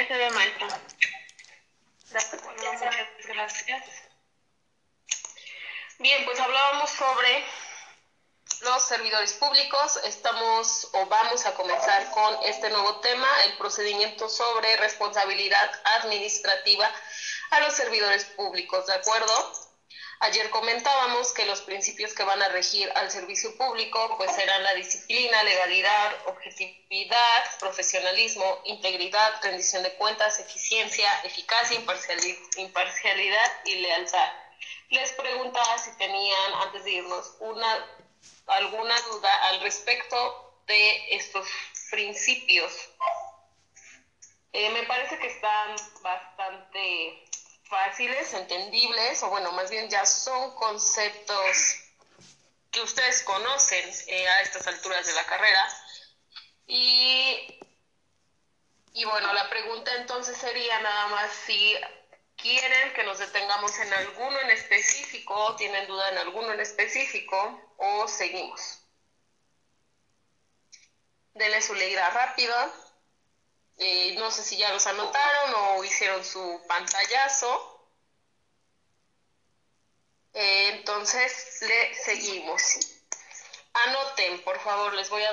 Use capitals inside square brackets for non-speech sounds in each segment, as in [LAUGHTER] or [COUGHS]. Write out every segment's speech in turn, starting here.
Ya se ve, maestra. Muchas gracias. Bien, pues hablábamos sobre los servidores públicos. Estamos o vamos a comenzar con este nuevo tema, el procedimiento sobre responsabilidad administrativa a los servidores públicos, ¿de acuerdo? Ayer comentábamos que los principios que van a regir al servicio público pues serán la disciplina, legalidad, objetividad, profesionalismo, integridad, rendición de cuentas, eficiencia, eficacia, imparcialidad y lealtad. Les preguntaba si tenían, antes de irnos, una, alguna duda al respecto de estos principios. Eh, me parece que están bastante fáciles, entendibles, o bueno, más bien ya son conceptos que ustedes conocen eh, a estas alturas de la carrera. Y, y bueno, la pregunta entonces sería nada más si quieren que nos detengamos en alguno en específico, tienen duda en alguno en específico, o seguimos. Denle su leída rápida. Eh, no sé si ya los anotaron o hicieron su pantallazo. Eh, entonces le seguimos. Anoten, por favor, les voy a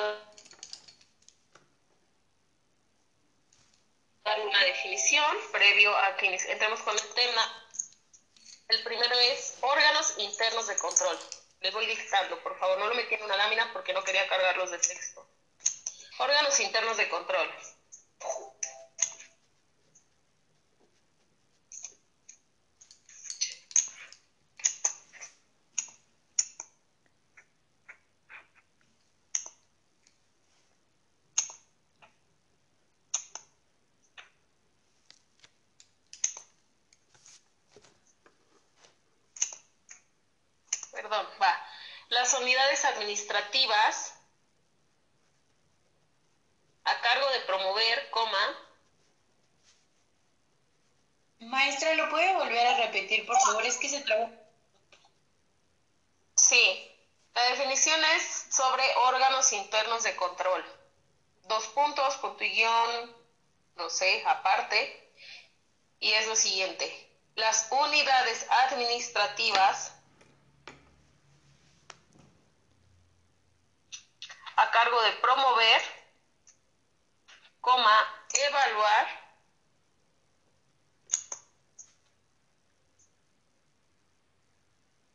dar una definición previo a que entremos con el tema. El primero es órganos internos de control. Les voy dictando, por favor, no lo metí en una lámina porque no quería cargarlos de texto. Órganos internos de control. Perdón, va. Las unidades administrativas a cargo de promover, coma. Maestra, ¿lo puede volver a repetir, por favor? Es que se traba. Sí, la definición es sobre órganos internos de control. Dos puntos, punto y guion, no sé, aparte. Y es lo siguiente. Las unidades administrativas a cargo de promover, coma, evaluar,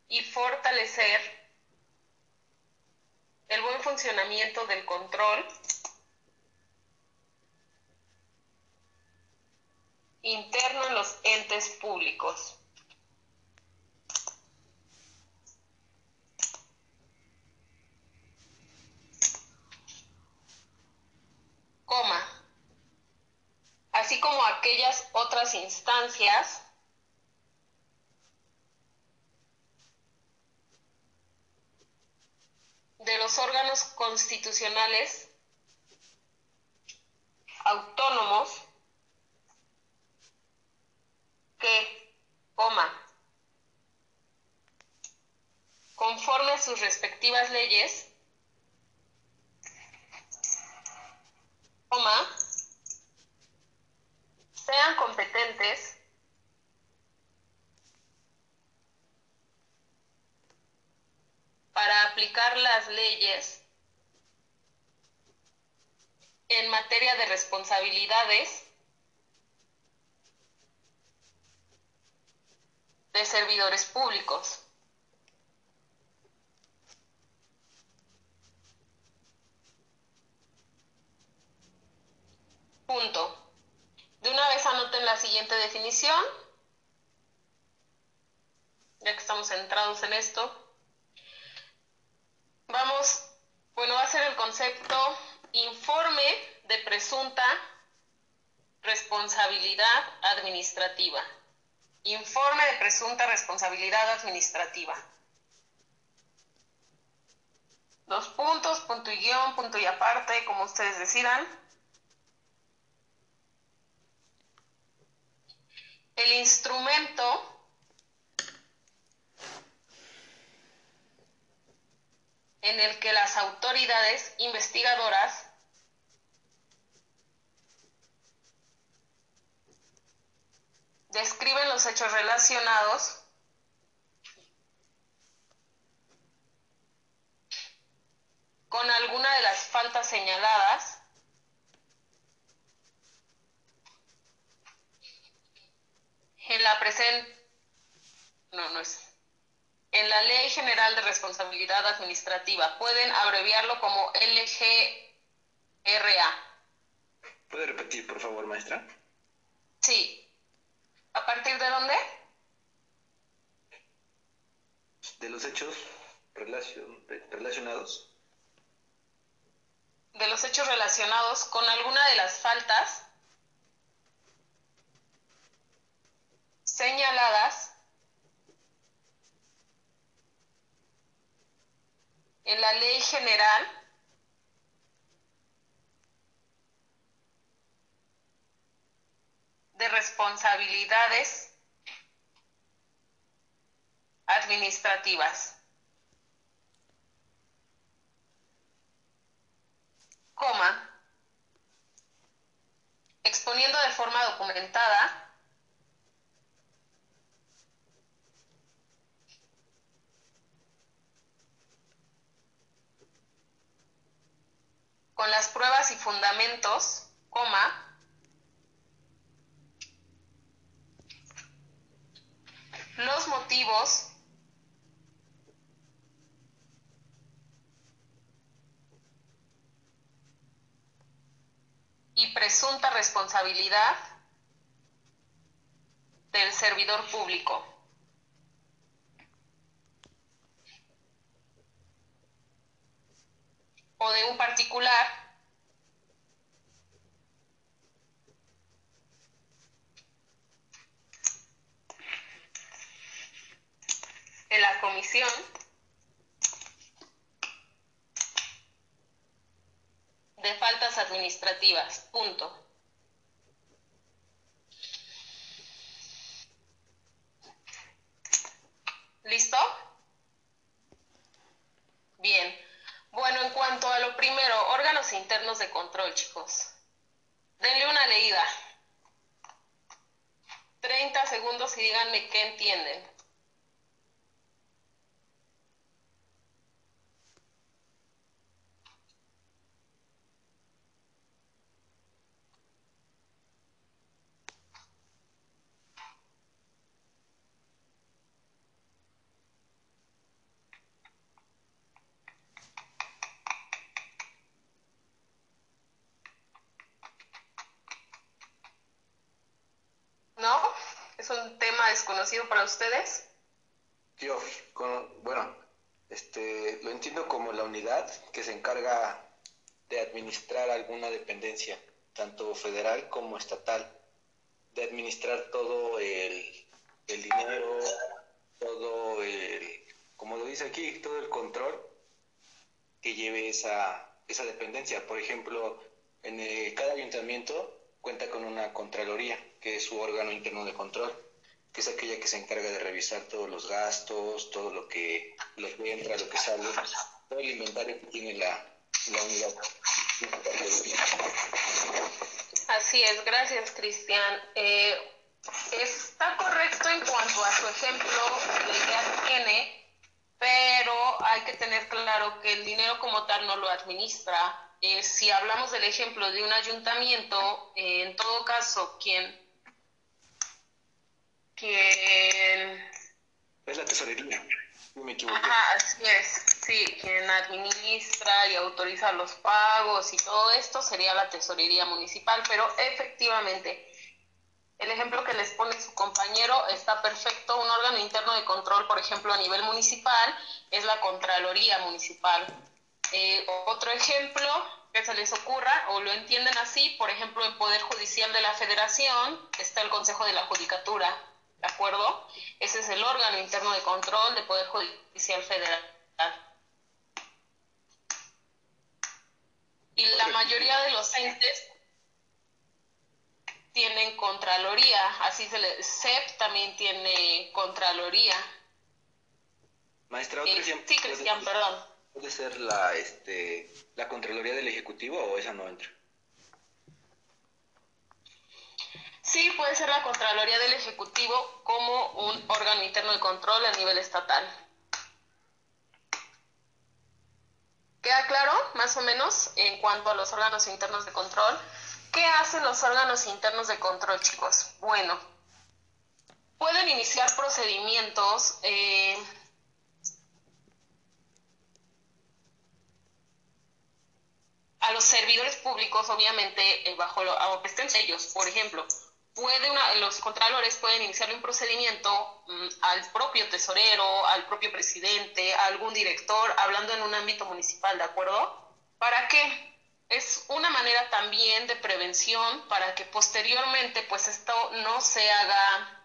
y fortalecer el buen funcionamiento del control interno en los entes públicos. Así como aquellas otras instancias de los órganos constitucionales autónomos que, coma, conforme a sus respectivas leyes, coma, sean competentes para aplicar las leyes en materia de responsabilidades de servidores públicos. Punto. De una vez anoten la siguiente definición, ya que estamos centrados en esto. Vamos, bueno, va a ser el concepto informe de presunta responsabilidad administrativa. Informe de presunta responsabilidad administrativa. Dos puntos, punto y guion, punto y aparte, como ustedes decidan. El instrumento en el que las autoridades investigadoras describen los hechos relacionados con alguna de las faltas señaladas en la presente no, no es en la Ley General de Responsabilidad Administrativa. Pueden abreviarlo como LGRA. ¿Puede repetir, por favor, maestra? Sí. ¿A partir de dónde? De los hechos relacionados. De los hechos relacionados con alguna de las faltas señaladas en la Ley General de responsabilidades administrativas. Coma, exponiendo de forma documentada con las pruebas y fundamentos, coma, los motivos y presunta responsabilidad del servidor público. O de un particular de la comisión de faltas administrativas. Punto. ¿Listo? Bien. Bueno, en cuanto a lo primero, órganos internos de control, chicos. Denle una leída. 30 segundos y díganme qué entienden. ¿Es un para ustedes? Yo, bueno, este, lo entiendo como la unidad que se encarga de administrar alguna dependencia, tanto federal como estatal, de administrar todo el, el dinero, todo el, como lo dice aquí, todo el control que lleve esa, esa dependencia. Por ejemplo, en cada ayuntamiento cuenta con una Contraloría, que es su órgano interno de control, que es aquella que se encarga de revisar todos los gastos, todo lo que, lo que entra, lo que sale, todo el inventario que tiene la, unidad. Así es, gracias Cristian. Eh, está correcto en cuanto a su ejemplo que ya tiene, pero hay que tener claro que el dinero como tal no lo administra eh, si hablamos del ejemplo de un ayuntamiento, eh, en todo caso, quien... Ajá, así es, sí, quien administra y autoriza los pagos y todo esto sería la tesorería municipal, pero efectivamente, el ejemplo que les pone su compañero está perfecto. Un órgano interno de control, por ejemplo, a nivel municipal, es la Contraloría Municipal. Eh, otro ejemplo que se les ocurra o lo entienden así, por ejemplo, en Poder Judicial de la Federación está el Consejo de la Judicatura, ¿de acuerdo? Ese es el órgano interno de control de Poder Judicial Federal. Y la mayoría de los entes tienen Contraloría, así se le... CEP también tiene Contraloría. Maestra, otro eh, Sí, Cristian, perdón. ¿Puede ser la, este, la Contraloría del Ejecutivo o esa no entra? Sí, puede ser la Contraloría del Ejecutivo como un órgano interno de control a nivel estatal. ¿Queda claro, más o menos, en cuanto a los órganos internos de control? ¿Qué hacen los órganos internos de control, chicos? Bueno, pueden iniciar procedimientos eh, a los servidores públicos, obviamente, eh, bajo lo que estén ellos. Por ejemplo, puede una, los contralores pueden iniciar un procedimiento mm, al propio tesorero, al propio presidente, a algún director, hablando en un ámbito municipal, ¿de acuerdo? ¿Para qué? Es una manera también de prevención para que posteriormente, pues esto no se haga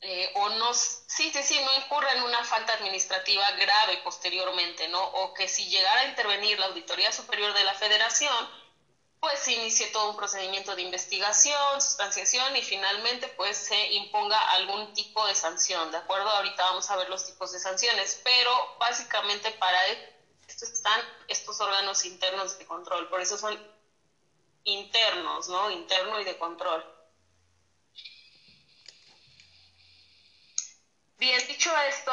eh, o no, sí, sí, sí, no incurra en una falta administrativa grave posteriormente, ¿no? O que si llegara a intervenir la Auditoría Superior de la Federación, pues se inicie todo un procedimiento de investigación, sustanciación y finalmente pues se imponga algún tipo de sanción, ¿de acuerdo? Ahorita vamos a ver los tipos de sanciones, pero básicamente para esto están estos órganos internos de control, por eso son internos, ¿no? Interno y de control. Bien, dicho esto,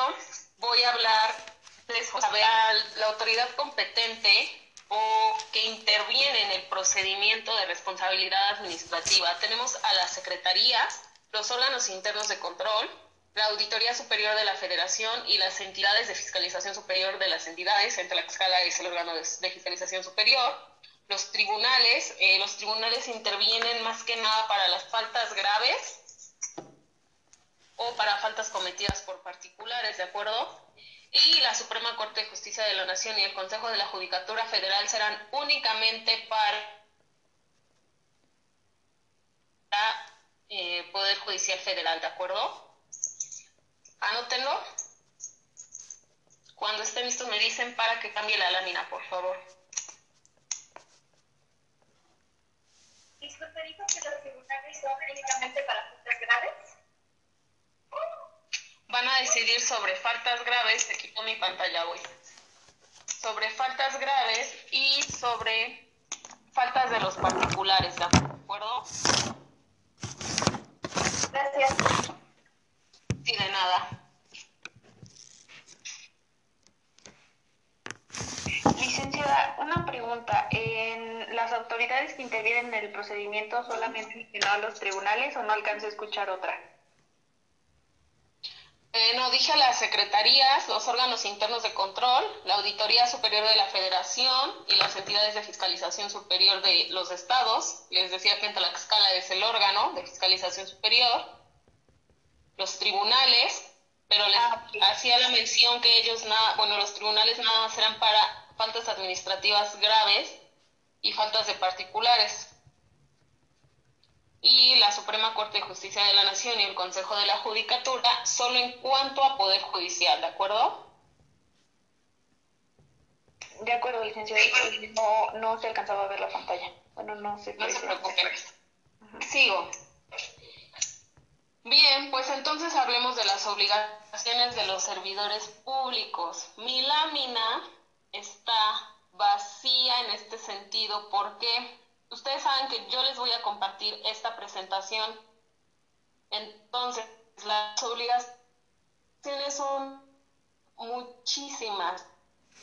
voy a hablar de la autoridad competente o que interviene en el procedimiento de responsabilidad administrativa. Tenemos a las secretarías, los órganos internos de control, la Auditoría Superior de la Federación y las entidades de fiscalización superior de las entidades, entre la escala es el órgano de, fiscalización superior, los tribunales, eh, los tribunales intervienen más que nada para las faltas graves o para faltas cometidas por particulares, ¿de acuerdo? Y la Suprema Corte de Justicia de la Nación y el Consejo de la Judicatura Federal serán únicamente para eh, Poder Judicial Federal, ¿de acuerdo? Anótenlo. Cuando estén listos me dicen para que cambie la lámina, por favor. Disculpe, dijo que los tribunales son únicamente para faltas graves van a decidir sobre faltas graves, te quito mi pantalla hoy, sobre faltas graves y sobre faltas de los particulares, ¿de acuerdo? Gracias. Sí, de nada. Licenciada, una pregunta. ¿En las autoridades que intervienen en el procedimiento solamente a los tribunales o no alcanzo a escuchar otra? Eh, no, dije a las secretarías, los órganos internos de control, la Auditoría Superior de la Federación y las entidades de fiscalización superior de los estados. Les decía que en Tlaxcala es el órgano de fiscalización superior. Los tribunales, pero les ah, hacía la mención que ellos nada, bueno, los tribunales nada más eran para faltas administrativas graves y faltas de particulares y la Suprema Corte de Justicia de la Nación y el Consejo de la Judicatura solo en cuanto a Poder Judicial, ¿de acuerdo? De acuerdo, licenciado. No, no se alcanzaba a ver la pantalla. Bueno, no se No se preocupe. Sigo. Bien, pues entonces hablemos de las obligaciones de los servidores públicos. Mi lámina está vacía en este sentido. ¿Por qué? Ustedes saben que yo les voy a compartir esta presentación. Entonces, las obligaciones son muchísimas,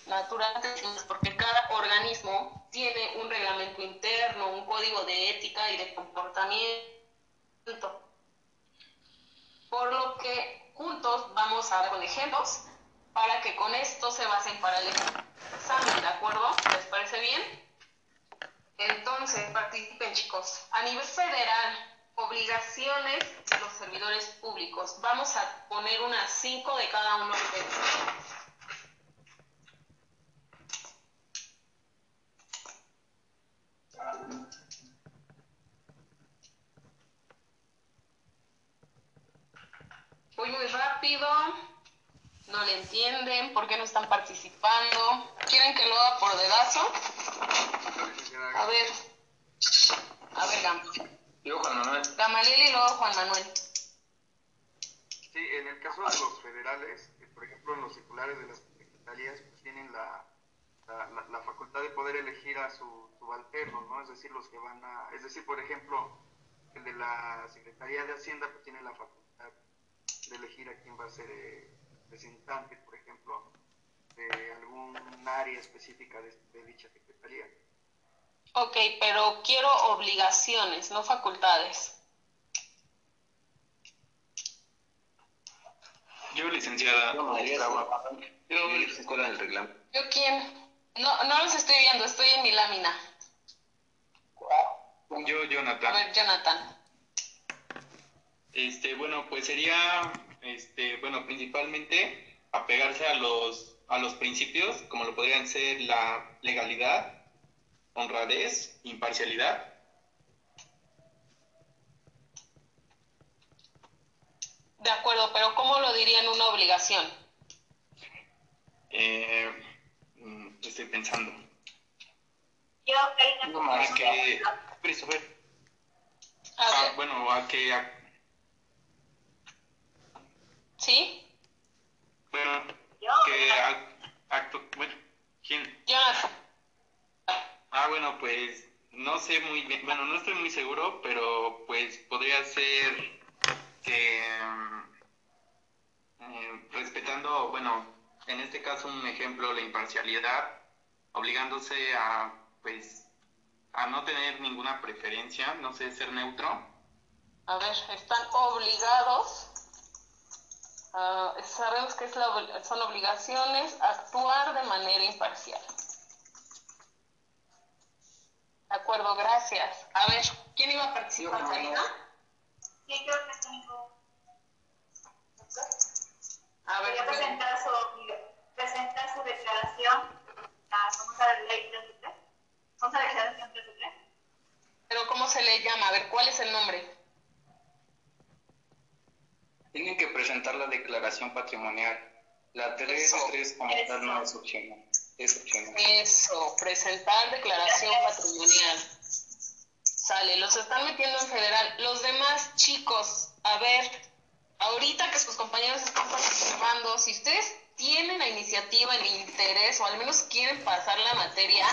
naturales, porque cada organismo tiene un reglamento interno, un código de ética y de comportamiento. Por lo que juntos vamos a ver con ejemplos para que con esto se basen para el examen, ¿de acuerdo? ¿Les parece bien? Entonces, participen chicos. A nivel federal, obligaciones de los servidores públicos. Vamos a poner unas cinco de cada uno de ellos. Voy muy rápido. No le entienden. ¿Por qué no están participando? ¿Quieren que lo haga por dedazo? A ver. A ver, Gam. Yo, Juan Manuel. Gamaliel y luego Juan Manuel. Sí, en el caso de los federales, eh, por ejemplo, los circulares de las secretarías pues, tienen la, la, facultad de poder elegir a su subalterno, ¿no? Es decir, los que van a... Es decir, por ejemplo, el de la Secretaría de Hacienda pues tiene la facultad de elegir a quién va a ser eh, representante, por ejemplo, de algún área específica de, de dicha Secretaría. Ok, pero quiero obligaciones, no facultades. Yo, licenciada. Yo, Yo, ¿Cuál es el reglamento? ¿Yo quién? No, no los estoy viendo, estoy en mi lámina. yo, A Jonathan. ver, Jonathan. Este, bueno, pues sería, este, bueno, principalmente apegarse a los, a los principios, como lo podrían ser la legalidad, honradez, imparcialidad. De acuerdo, pero ¿cómo lo dirían una obligación? Eh, mm, estoy pensando. Yo, Karina, No que, Christopher, ah, ver, bueno, a que, a- ¿sí? bueno, yo, que, a- actu- bueno, ¿quién? Jonathan. Ah, bueno, pues no sé muy bien, bueno, no estoy muy seguro, pero pues podría ser que mm, eh, respetando, bueno, en este caso un ejemplo, la imparcialidad, obligándose a, pues, a no tener ninguna preferencia, no sé, ser neutro. A ver, están obligados. Ah, sabemos que es la son obligaciones a actuar de manera imparcial. De acuerdo, gracias. A ver, ¿quién iba a participar, Yo, Karina? sí, creo que tengo. A ver, presentar su, presentar su declaración, la famosa ley 3 famosa declaración 3 pero ¿cómo se le llama? A ver, ¿cuál es el nombre? Tienen que presentar la declaración patrimonial. La 3 Eso. de 3 como tal no es opcional. Es opcional. Eso, presentar declaración patrimonial. Sale, los están metiendo en federal. Los demás chicos, a ver, ahorita que sus compañeros están participando, si ustedes tienen la iniciativa, el interés o al menos quieren pasar la materia,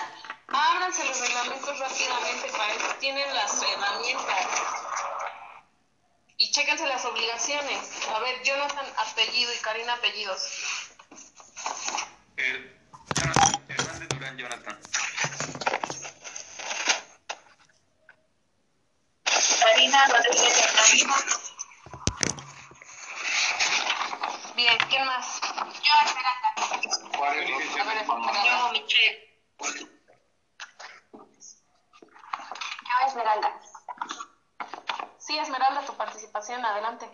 ábranse los reglamentos rápidamente, para eso tienen las herramientas. Y chéquense las obligaciones. A ver, Jonathan apellido y Karina apellidos. Eh, Jonathan, Hernández Durán, Jonathan. Karina Rodríguez Carolina. Bien, ¿quién más? Yo. A ver, Esmeralda. Yo, Michelle. Yo, Esmeralda. Sí, Esmeralda, tu participación, adelante.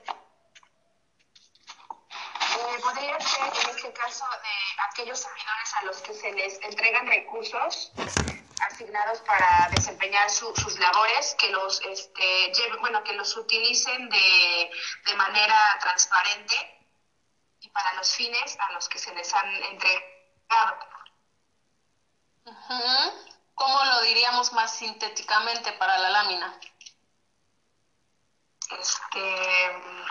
Eh, podría ser en este caso de aquellos servidores a los que se les entregan recursos asignados para desempeñar su- sus labores, que los este, lleven- bueno, que los utilicen de, de manera transparente y para los fines a los que se les han entregado. ¿Cómo lo diríamos más sintéticamente para la lámina? Este, mm,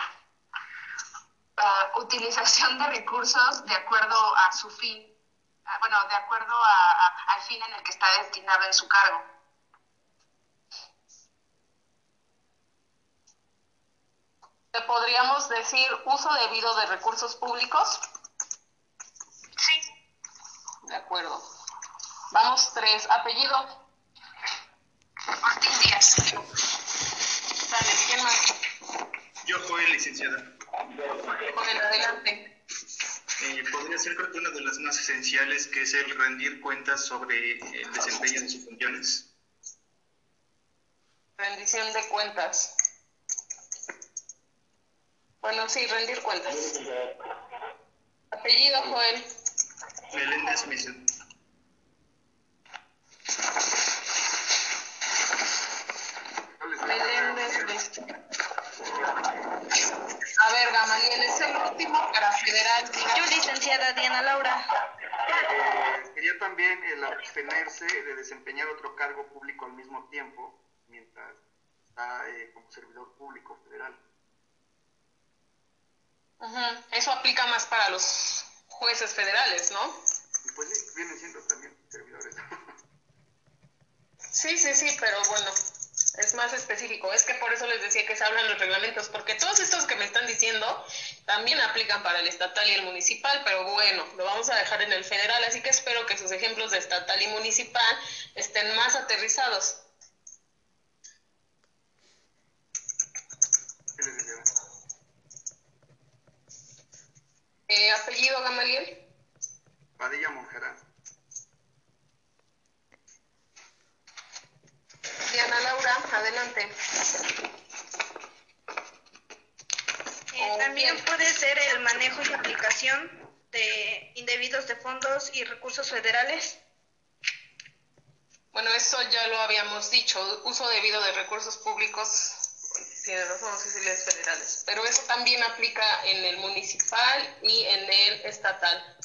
ah, utilización de recursos de acuerdo a su fin, ah, bueno, de acuerdo a- a- al fin en el que está destinado en su cargo. ¿Te podríamos decir uso debido de recursos públicos? Sí. De acuerdo. Vamos, tres. Apellido. Ortiz Díaz. Sale, ¿quién más? Yo, Joel, licenciada. Joven, adelante. Eh, podría ser creo que una de las más esenciales, que es el rendir cuentas sobre el desempeño de sus funciones. Rendición de cuentas. Bueno, sí, rendir cuentas. Apellido, Joel. Meléndez les Meléndez. A ver, Gamaliel, es el último para federal. Yo, licenciada Diana Laura. Eh, quería también el abstenerse de desempeñar otro cargo público al mismo tiempo, mientras está eh, como servidor público federal. Eso aplica más para los jueces federales, ¿no? Pues sí, vienen siendo también servidores. [LAUGHS] Sí, sí, sí, pero bueno. Es más específico. Es que por eso les decía que se hablan los reglamentos, porque todos estos que me están diciendo también aplican para el estatal y el municipal, pero bueno, lo vamos a dejar en el federal, así que espero que sus ejemplos de estatal y municipal estén más aterrizados. Eh, apellido Gamaliel. Padilla Monjera. Diana Laura, adelante. Eh, también puede ser el manejo y aplicación de indebidos de fondos y recursos federales. Bueno, eso ya lo habíamos dicho, uso debido de recursos públicos, tiene razón, oficiales federales, pero eso también aplica en el municipal y en el estatal.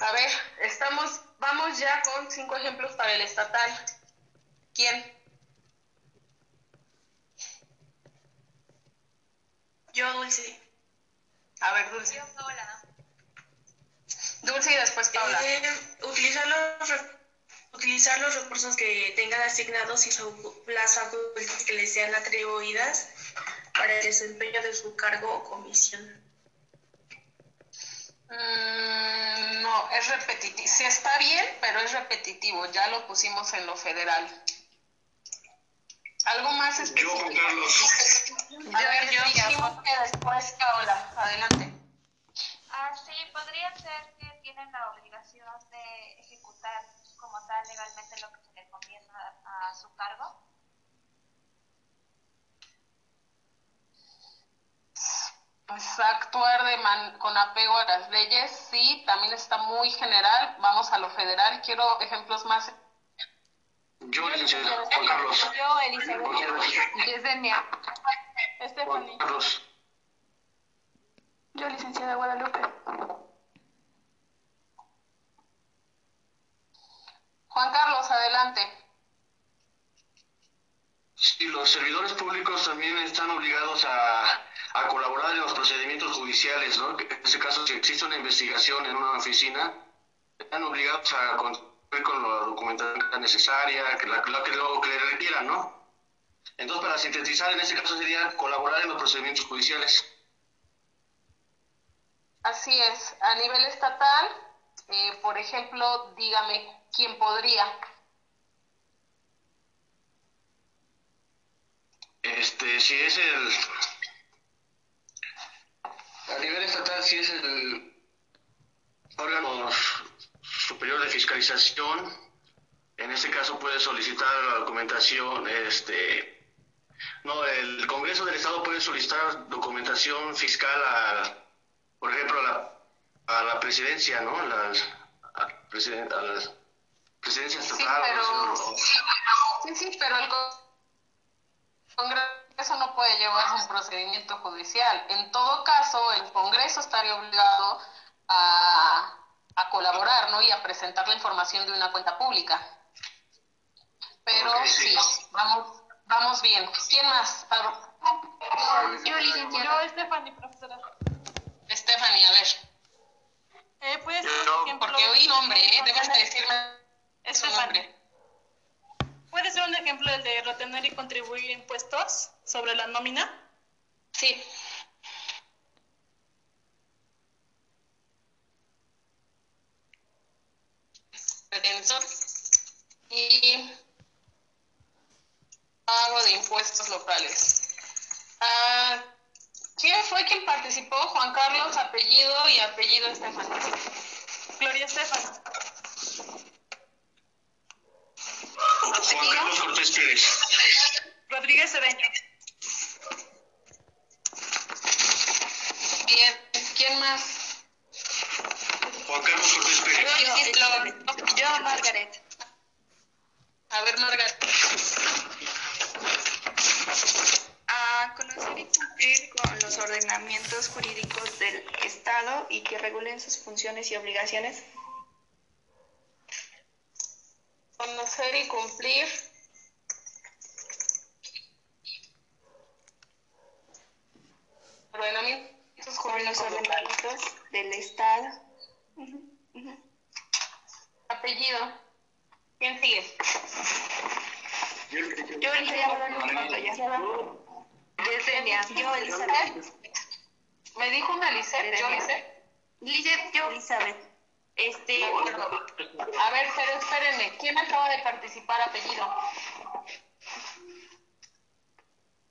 A ver, estamos, vamos ya con cinco ejemplos para el estatal. ¿Quién? Yo, Dulce. A ver, Dulce. Yo, Paola. Dulce y después Paula. Eh, utilizar, los, utilizar los recursos que tengan asignados y su, las facultades que les sean atribuidas para el desempeño de su cargo o comisión. Mm, no, es repetitivo. Sí está bien, pero es repetitivo. Ya lo pusimos en lo federal. ¿Algo más Yo, específico? Juan Carlos. A ver, yo dijimos que después Paola. Adelante. Ah, sí, podría ser que tienen la obligación de ejecutar como tal legalmente lo que se le conviene a, a su cargo. Pues actuar de man- con apego a las leyes, sí, también está muy general. Vamos a lo federal. Quiero ejemplos más. Yo, licenciada Juan Carlos. Yo, Elizabeth. Yesenia. Juan Carlos. Yo, licenciada Guadalupe. Juan Carlos, adelante. Sí, los servidores públicos también están obligados a, a colaborar en los procedimientos judiciales, ¿no? En este caso, si existe una investigación en una oficina, están obligados a con la documentación necesaria, que la, la que, lo que le requieran, ¿no? Entonces, para sintetizar, en este caso sería colaborar en los procedimientos judiciales. Así es. A nivel estatal, eh, por ejemplo, dígame quién podría. Este, si es el. A nivel estatal, si es el órgano superior de fiscalización, en este caso puede solicitar la documentación, este. No, el Congreso del Estado puede solicitar documentación fiscal a, por ejemplo, a la, a la presidencia, ¿no? A las, a, presiden- a las presidencias Sí, pero, o- sí, sí, pero el co- Congreso no puede llevar un procedimiento judicial. En todo caso, el Congreso estaría obligado a, a colaborar, ¿no? Y a presentar la información de una cuenta pública. Pero sí. sí, vamos, vamos bien. ¿Quién más? Pablo. Yo. Yo, Stephanie, profesora. Stephanie, a ver. Eh, puede ser Yo- un ejemplo. Porque oí nombre, ¿eh? Debes de decirme su nombre. Puede ser un ejemplo el de retener y contribuir impuestos sobre la nómina. Sí. Y pago de impuestos locales. Ah, ¿Quién fue quien participó? Juan Carlos, apellido y apellido Estefan. Gloria Estefan. Juan Carlos Cortés Pérez. Rodríguez Cedeño. Bien, ¿quién más? Juan Carlos Cortés Pérez. Yo, yo, Margaret. A ver, Margarita. A conocer y cumplir con los ordenamientos jurídicos del Estado y que regulen sus funciones y obligaciones. Conocer y cumplir. Ordenamientos Con los ordenamientos del Estado. Ujú, ujú. Apellido. ¿Quién sigue? Yo, Elizabeth. Yo, Elizabeth. Me dijo una Lisette, yo Lisette. Lisette, yo. Elizabeth. Este. A ver, pero espérenme, ¿quién acaba de participar apellido?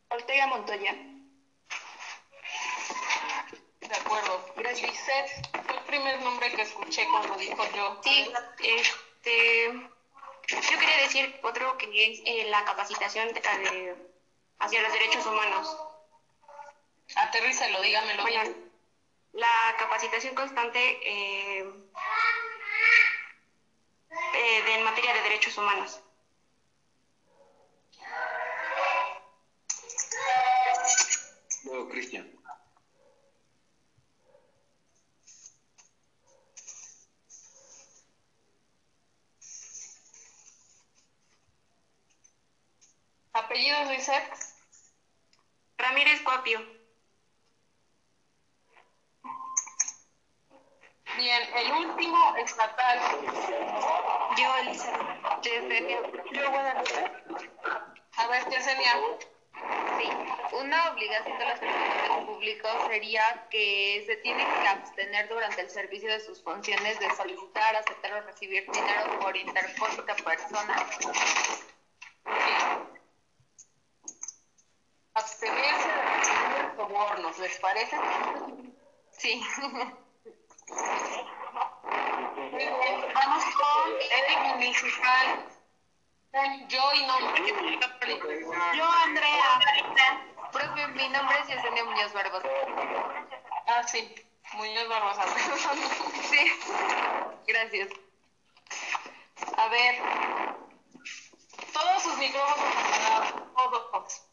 Ortega Montoya. De acuerdo. El primer nombre que escuché cuando dijo yo. Sí, este. Yo quería decir otro que es eh, la capacitación de- de- hacia los derechos humanos. Aterrízalo, dígamelo Bueno, bien. la capacitación constante eh, eh, de- en materia de derechos humanos. Luego, Cristian. ¿Apellidos, Lisette? Ramírez Cuapio. Bien, el último estatal. Yo, Elizabeth. Yo, Guadalupe. A ver, Yesenia. Sí, una obligación de los servidores públicos sería que se tienen que abstener durante el servicio de sus funciones de solicitar, aceptar o recibir dinero por interpósita persona. Abstenerse de recibir sobornos, ¿les parece? Sí. [LAUGHS] Muy bien, vamos con el municipal. Yo y nombre. Yo, Andrea. Profe, mi nombre es Yesenia Muñoz Barbosa. Ah, sí. Muñoz Barbosa. [LAUGHS] Sí. Gracias. A ver. Todos sus micrófonos apagados. Todos.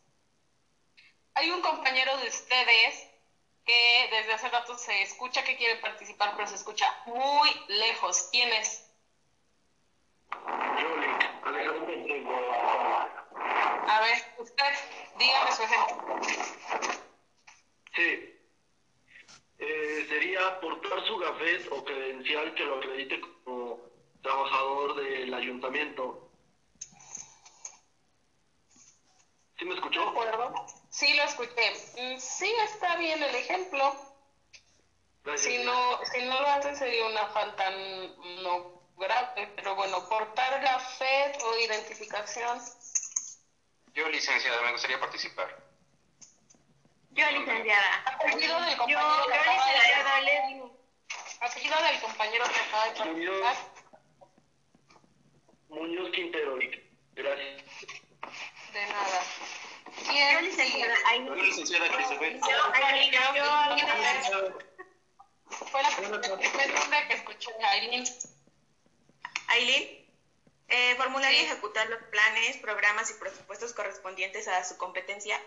Hay un compañero de ustedes que desde hace rato se escucha que quiere participar, pero se escucha muy lejos. ¿Quién es? A ver, usted, dígame su ejemplo. Sí. Eh, sería aportar su gafet o credencial que lo acredite como trabajador del ayuntamiento. ¿Sí me escuchó? ¿De acuerdo? Sí, lo escuché. Mm, Sí, está bien el ejemplo. Si no, si no lo hace sería una falta no grave, pero bueno, portar gafet o identificación. Yo, licenciada, me gustaría participar. Yo, licenciada. Apellido del Yo, compañero que yo, acaba de licenciada Leslie. Apellido del compañero que acaba de participar. Muñoz Quintero. Gracias. De nada. Yo, ¿Quién licenciada. Yo, licenciada Christopher. Fue la primer nombre que escuché, Aileen. Aileen, eh, formular y ejecutar los planes, programas y presupuestos correspondientes a su competencia.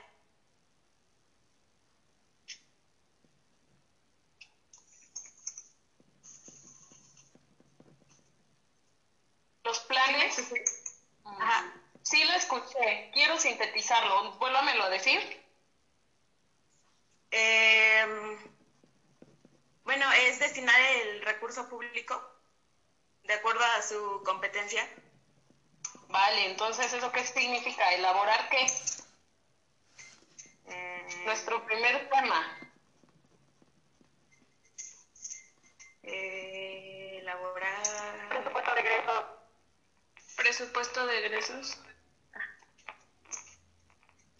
Los planes. Ajá. Sí lo escuché. Quiero sintetizarlo. Vuélvamelo a decir. Eh, bueno, es destinar el recurso público de acuerdo a su competencia. Vale, entonces, ¿eso qué significa? ¿Elaborar qué? Eh, Nuestro primer tema. eh, elaborar. Presupuesto de egresos. Presupuesto de egresos.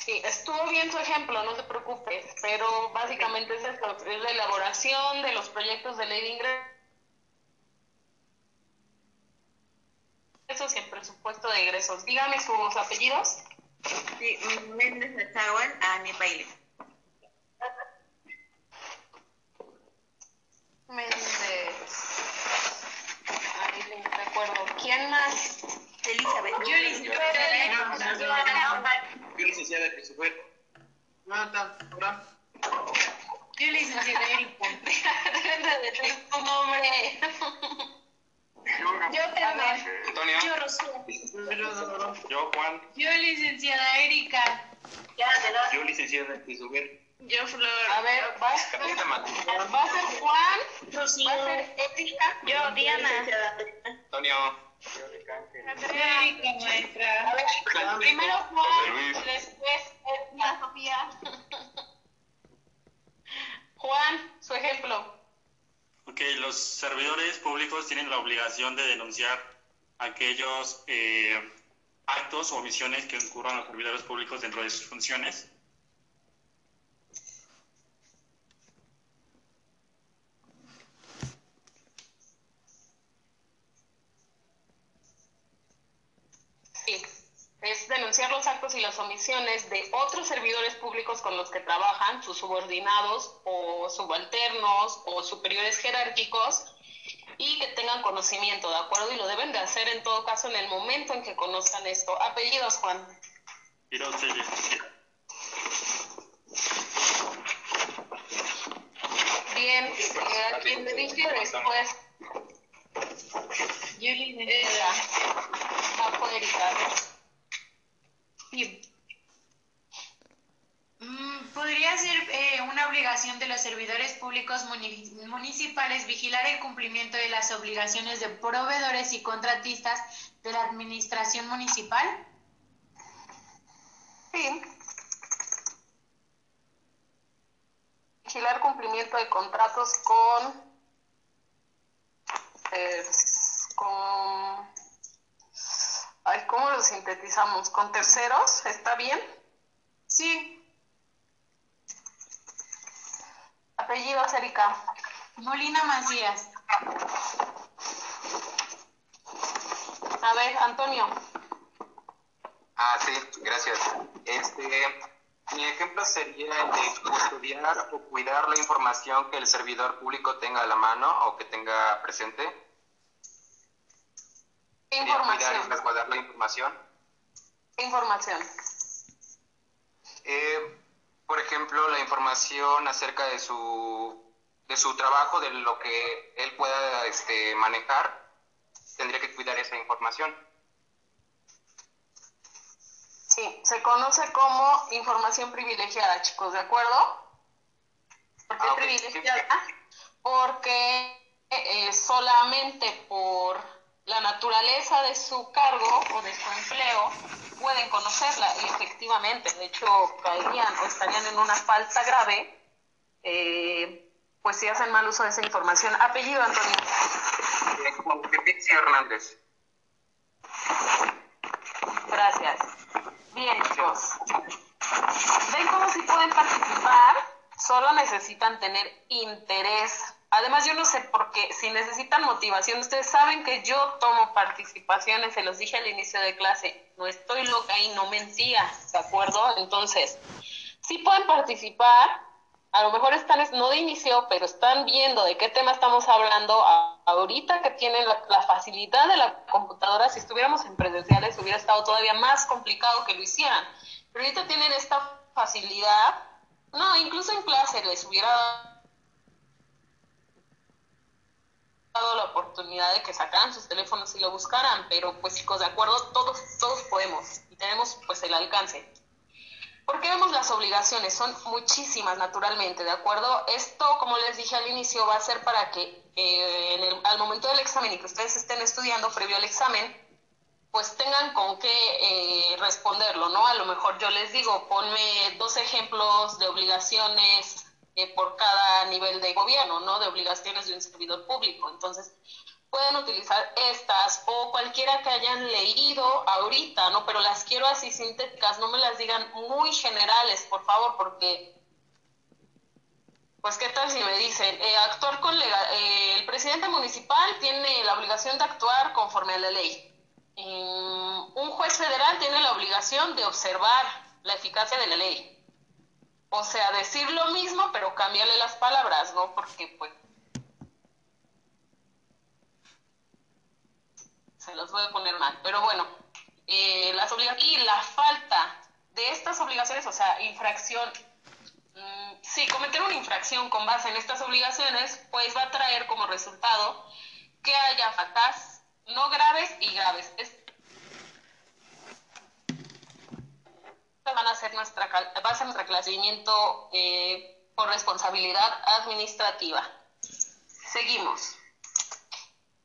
Sí, estuvo bien su ejemplo, no se preocupe, pero básicamente es eso, es la elaboración de los proyectos de ley de ingresos y el presupuesto de egresos. Dígame sus apellidos. Sí, Méndez Nachahual a mi baile. Méndez. Ahí me recuerdo. ¿Quién más? Elizabeth. Yo, licenciada. Yo, licenciada Christopher. Yo, licenciada Erika. [LAUGHS] Deben de decir tu nombre. Yo, Carmen. Antonio. Yo, Rocío. Yo, Juan. Yo, licenciada Erika. Yo, licenciada Christopher. Yo, Flor. A ver, va a ser Juan, Rocío. va a ser Erika. Yo, Diana. Antonio. Angélica, maestra. A ver, primero Juan, después Edna Sofía. Juan, su ejemplo. Ok, los servidores públicos tienen la obligación de denunciar aquellos eh, actos o omisiones que ocurran a los servidores públicos dentro de sus funciones. Sí, es denunciar los actos y las omisiones de otros servidores públicos con los que trabajan, sus subordinados o subalternos o superiores jerárquicos, y que tengan conocimiento, ¿de acuerdo? Y lo deben de hacer en todo caso en el momento en que conozcan esto. Apellidos, Juan. Bien, eh, a quien le dije después. Ella. Bajo Erika. Mm, Podría ser eh, una obligación de los servidores públicos muni- municipales vigilar el cumplimiento de las obligaciones de proveedores y contratistas de la administración municipal. Sí. Vigilar cumplimiento de contratos con. eh, con. Ay, ¿cómo lo sintetizamos? ¿Con terceros? ¿Está bien? Sí. Apellidos, Erika. Molina Macías. A ver, Antonio. Ah, sí, gracias. Este, mi ejemplo sería el de custodiar o cuidar la información que el servidor público tenga a la mano o que tenga presente. ¿Qué Sería Cuidar y información? resguardar la información. ¿Qué información? Eh, por ejemplo, la información acerca de su, de su trabajo, de lo que él pueda este, manejar, tendría que cuidar esa información. Sí, se conoce como información privilegiada, chicos, ¿de acuerdo? ¿Por qué privilegiada? Porque eh, solamente por la naturaleza de su cargo o de su empleo pueden conocerla y efectivamente, de hecho, caerían o estarían en una falta grave, eh, pues si hacen mal uso de esa información. Apellido, Antonio. Hernández. Gracias. Bien, chicos. ¿Ven cómo si pueden participar? Solo necesitan tener interés. Además, yo no sé por qué, si necesitan motivación, ustedes saben que yo tomo participaciones, se los dije al inicio de clase, no estoy loca y no mentía, ¿de acuerdo? Entonces, sí pueden participar, a lo mejor están, no de inicio, pero están viendo de qué tema estamos hablando ahorita que tienen la, la facilidad de la computadora, si estuviéramos en presenciales hubiera estado todavía más complicado que lo hicieran, pero ahorita tienen esta facilidad, no, incluso en clase les hubiera dado la oportunidad de que sacaran sus teléfonos y lo buscaran, pero pues chicos, de acuerdo, todos, todos podemos y tenemos pues el alcance. ¿Por qué vemos las obligaciones? Son muchísimas, naturalmente, ¿de acuerdo? Esto, como les dije al inicio, va a ser para que eh, en el- al momento del examen y que ustedes estén estudiando previo al examen, pues tengan con qué eh, responderlo, ¿no? A lo mejor yo les digo, ponme dos ejemplos de obligaciones eh, por cada nivel de gobierno, ¿no? De obligaciones de un servidor público. Entonces, pueden utilizar estas o cualquiera que hayan leído ahorita, ¿no? Pero las quiero así sintéticas, no me las digan muy generales, por favor, porque, pues, ¿qué tal si me dicen, eh, actuar con eh, el presidente municipal tiene la obligación de actuar conforme a la ley? Mm, un juez federal tiene la obligación de observar la eficacia de la ley. O sea, decir lo mismo, pero cambiarle las palabras, ¿no? Porque, pues, se los voy a poner mal. Pero bueno, eh, las obligaciones y la falta de estas obligaciones, o sea, infracción, mm, sí, cometer una infracción con base en estas obligaciones, pues va a traer como resultado que haya faltas no graves y graves. Es- van a ser nuestra, va a ser nuestro eh, por responsabilidad administrativa. Seguimos.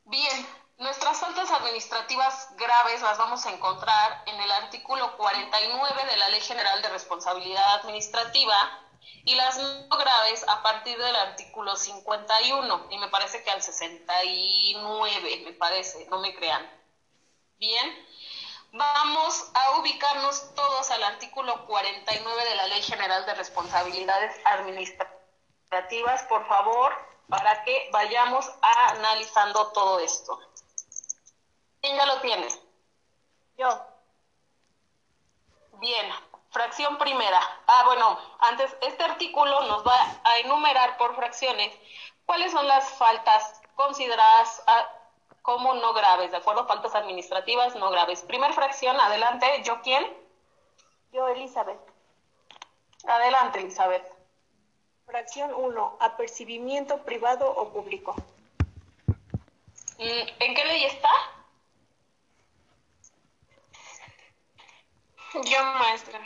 Bien, Nuestras faltas administrativas graves las vamos a encontrar en el artículo 49 de la Ley General de Responsabilidad Administrativa y las no graves a partir del artículo 51 y me parece que al 69, me parece, no me crean. Bien, vamos a ubicarnos todos al artículo 49 de la Ley General de Responsabilidades Administrativas, por favor, para que vayamos analizando todo esto. ¿Quién ya lo tiene? Yo. Bien, fracción primera. Ah, bueno, antes, este artículo nos va a enumerar por fracciones cuáles son las faltas consideradas como no graves, ¿de acuerdo? Faltas administrativas no graves. Primer fracción, adelante. ¿Yo quién? Yo, Elizabeth. Adelante, Elizabeth. Fracción 1. Apercibimiento privado o público. Mm, ¿En qué ley está? Yo, maestra.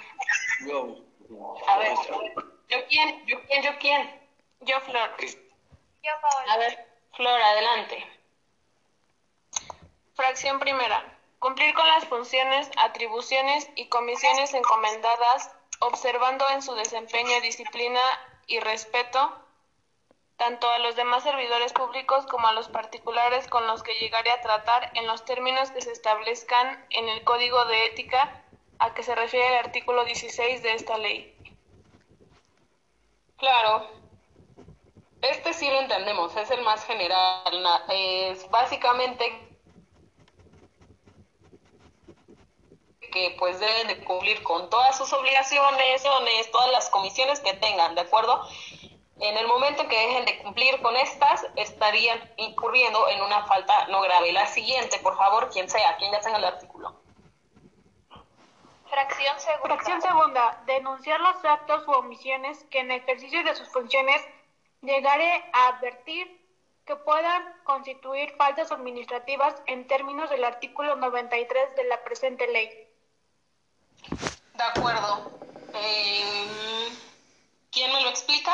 Yo. A ver, ¿yo quién? ¿Yo quién? ¿Yo quién? Yo, Flor. Yo, Paola. A ver, Flor, adelante. Fracción primera. Cumplir con las funciones, atribuciones y comisiones encomendadas, observando en su desempeño disciplina y respeto tanto a los demás servidores públicos como a los particulares con los que llegaré a tratar en los términos que se establezcan en el Código de Ética a que se refiere el artículo 16 de esta ley. Claro. Este sí lo entendemos, es el más general. Es básicamente que pues deben de cumplir con todas sus obligaciones, todas las comisiones que tengan, ¿de acuerdo? En el momento en que dejen de cumplir con estas, estarían incurriendo en una falta no grave. La siguiente, por favor, quien sea, quien ya tenga el artículo. Fracción segunda. Fracción segunda. Denunciar los actos u omisiones que en ejercicio de sus funciones llegare a advertir que puedan constituir faltas administrativas en términos del artículo 93 de la presente ley. De acuerdo. Eh, ¿Quién me lo explica?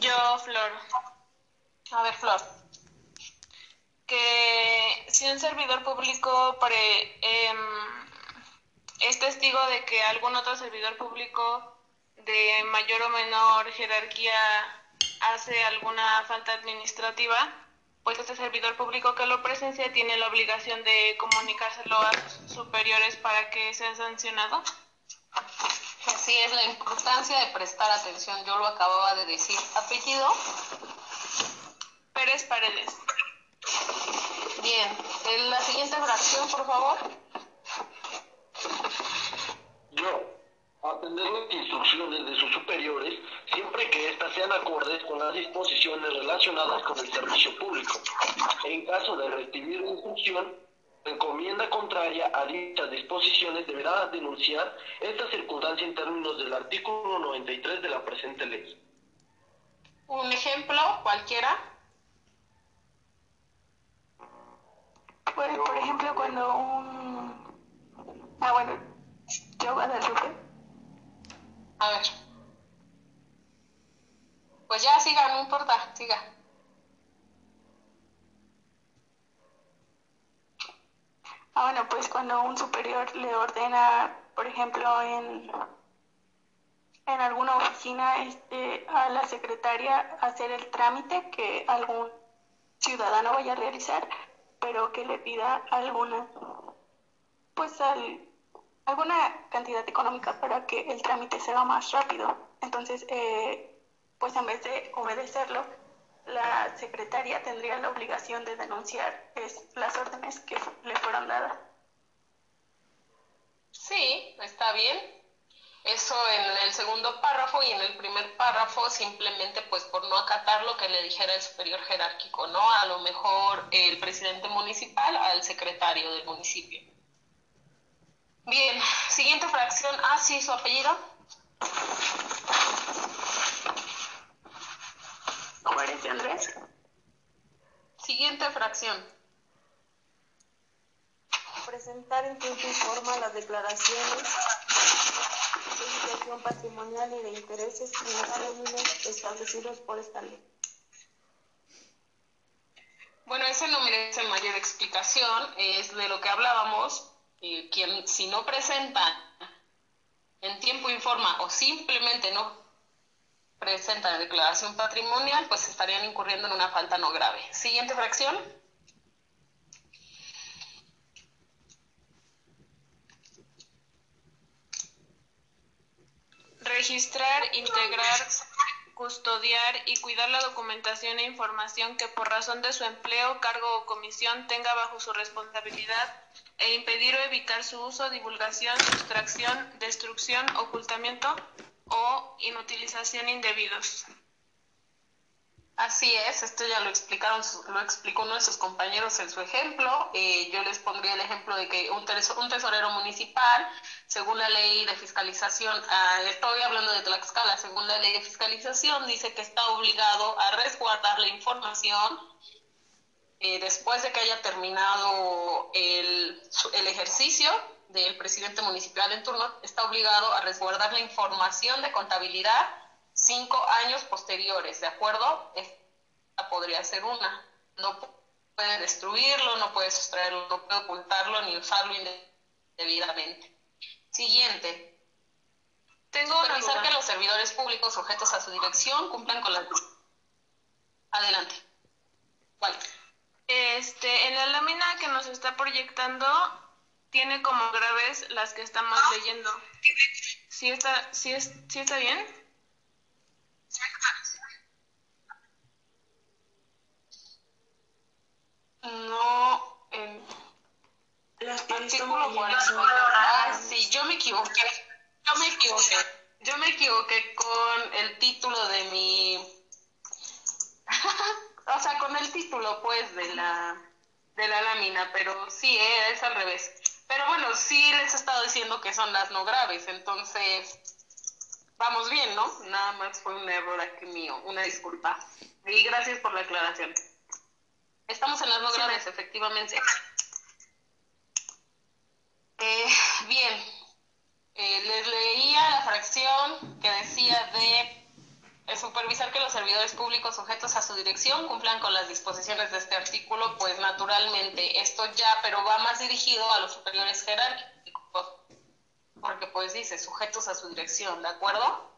Yo, Flor. A ver, Flor. que si un servidor público em, es testigo de que algún otro servidor público de mayor o menor jerarquía hace alguna falta administrativa, pues este servidor público que lo presencia tiene la obligación de comunicárselo a sus superiores para que sea sancionado. Así es la importancia de prestar atención. Yo lo acababa de decir. ¿Apellido? Pérez Paredes. Bien. En la siguiente fracción, por favor. Yo, atender las instrucciones de sus superiores siempre que éstas sean acordes con las disposiciones relacionadas con el servicio público. En caso de recibir instrucción, la encomienda contraria a dichas disposiciones deberá denunciar esta circunstancia en términos del artículo 93 de la presente ley. Un ejemplo, cualquiera. Pues, por ejemplo, cuando un... Ah, bueno, yo Guadalupe. A ver. Pues ya siga, no importa, siga. Ah, bueno, pues cuando un superior le ordena, por ejemplo, en, en alguna oficina este, a la secretaria hacer el trámite que algún ciudadano vaya a realizar, pero que le pida alguna, pues al- alguna cantidad económica para que el trámite sea más rápido. Entonces, eh, pues en vez de obedecerlo, la secretaria tendría la obligación de denunciar las órdenes que le fueron dadas. Sí, está bien. Eso en el segundo párrafo y en el primer párrafo simplemente pues por no acatar lo que le dijera el superior jerárquico, ¿no? A lo mejor el presidente municipal al secretario del municipio. Bien, siguiente fracción. Ah, sí, su apellido. Juárez de Andrés. Siguiente fracción. Presentar en tiempo y forma las declaraciones declaración patrimonial y de intereses en los términos establecidos por esta ley. Bueno, ese no merece mayor explicación, es de lo que hablábamos. Eh, quien si no presenta en tiempo informa o simplemente no presenta la declaración patrimonial, pues estarían incurriendo en una falta no grave. Siguiente fracción. Registrar, integrar, custodiar y cuidar la documentación e información que por razón de su empleo, cargo o comisión tenga bajo su responsabilidad e impedir o evitar su uso, divulgación, sustracción, destrucción, ocultamiento o inutilización indebidos. Así es, esto ya lo explicaron, lo explicó uno de sus compañeros en su ejemplo. Eh, yo les pondría el ejemplo de que un, un, tesorero municipal, según la ley de fiscalización, ah, estoy hablando de Tlaxcala, según la ley de fiscalización, dice que está obligado a resguardar la información eh, después de que haya terminado el, el ejercicio del presidente municipal en turno, está obligado a resguardar la información de contabilidad cinco años posteriores, ¿de acuerdo? Esta podría ser una. No puede destruirlo, no puede sustraerlo, no puede ocultarlo ni usarlo indebidamente. Siguiente. Tengo Supervisar que los servidores públicos sujetos a su dirección cumplan con las... Adelante. ¿Cuál? Este, en la lámina que nos está proyectando tiene como graves las que estamos leyendo. ¿Sí está, sí es, sí está bien? No, en artículo 40. Ah, sí, yo me equivoqué. Yo me equivoqué. Yo me equivoqué con el título de mi. [LAUGHS] o sea, con el título, pues, de la, de la lámina, pero sí, eh, es al revés. Pero bueno, sí les he estado diciendo que son las no graves, entonces vamos bien, ¿no? Nada más fue un error aquí mío, una disculpa. Y gracias por la aclaración. Estamos en las no graves, efectivamente. Eh, bien, eh, les leía la fracción que decía de supervisar que los servidores públicos sujetos a su dirección cumplan con las disposiciones de este artículo, pues naturalmente esto ya, pero va más dirigido a los superiores jerárquicos, porque pues dice sujetos a su dirección, ¿de acuerdo?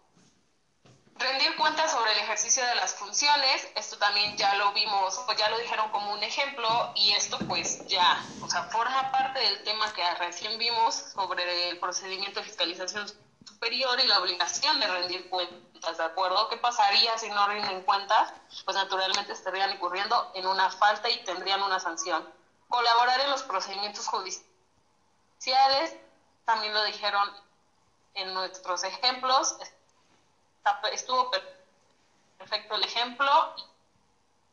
Rendir cuentas sobre el ejercicio de las funciones, esto también ya lo vimos, o ya lo dijeron como un ejemplo, y esto pues ya, o sea, forma parte del tema que recién vimos sobre el procedimiento de fiscalización superior y la obligación de rendir cuentas, ¿de acuerdo? ¿Qué pasaría si no rinden cuentas? Pues naturalmente estarían incurriendo en una falta y tendrían una sanción. Colaborar en los procedimientos judiciales, también lo dijeron en nuestros ejemplos, estuvo perfecto el ejemplo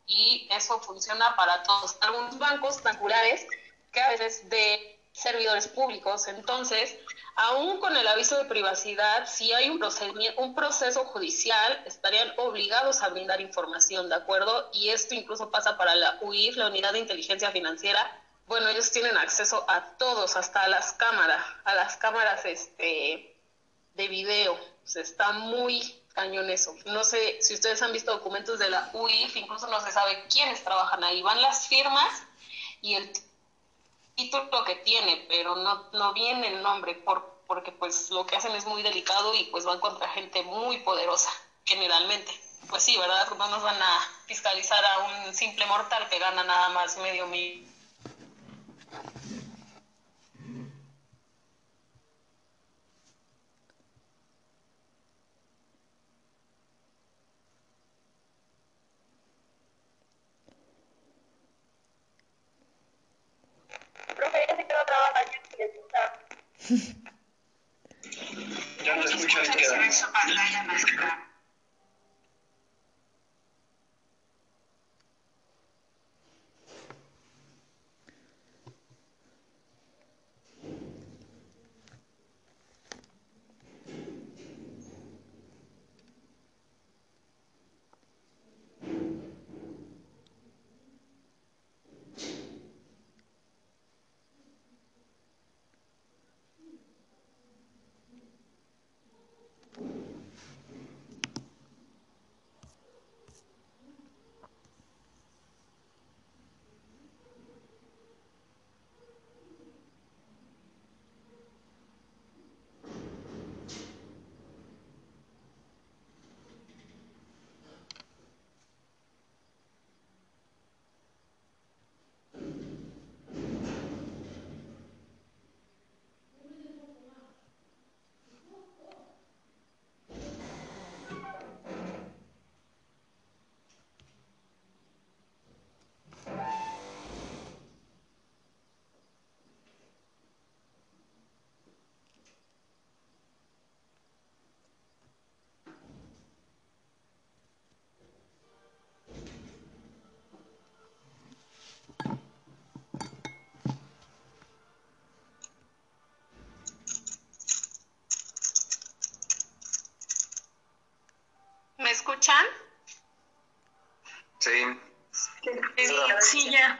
y eso funciona para todos. Algunos bancos naturales que a veces de servidores públicos, entonces, aún con el aviso de privacidad, si hay un, un proceso judicial, estarían obligados a brindar información, ¿de acuerdo? Y esto incluso pasa para la UIF, la Unidad de Inteligencia Financiera. Bueno, ellos tienen acceso a todos, hasta a las cámaras, a las cámaras este, de video. está muy cañón eso. No sé si ustedes han visto documentos de la UIF, incluso no se sabe quiénes trabajan ahí. Van las firmas y el título que tiene, pero no, no viene el nombre por, porque pues lo que hacen es muy delicado y pues van contra gente muy poderosa, generalmente. Pues sí, ¿verdad? No nos van a fiscalizar a un simple mortal que gana nada más medio millón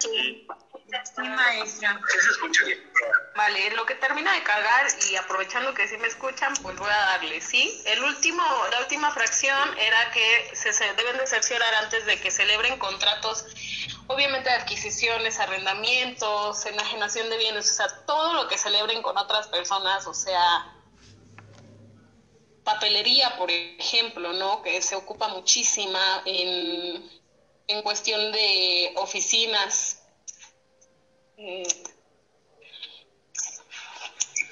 Sí, maestra. Sí, se escucha bien. Vale, lo que termina de cargar y aprovechando que sí me escuchan, pues voy a darle, ¿sí? El último, la última fracción era que se, deben de cerciorar antes de que celebren contratos, obviamente adquisiciones, arrendamientos, enajenación de bienes, o sea, todo lo que celebren con otras personas, o sea, papelería, por ejemplo, ¿no? Que se ocupa muchísima en, en cuestión de oficinas. eh,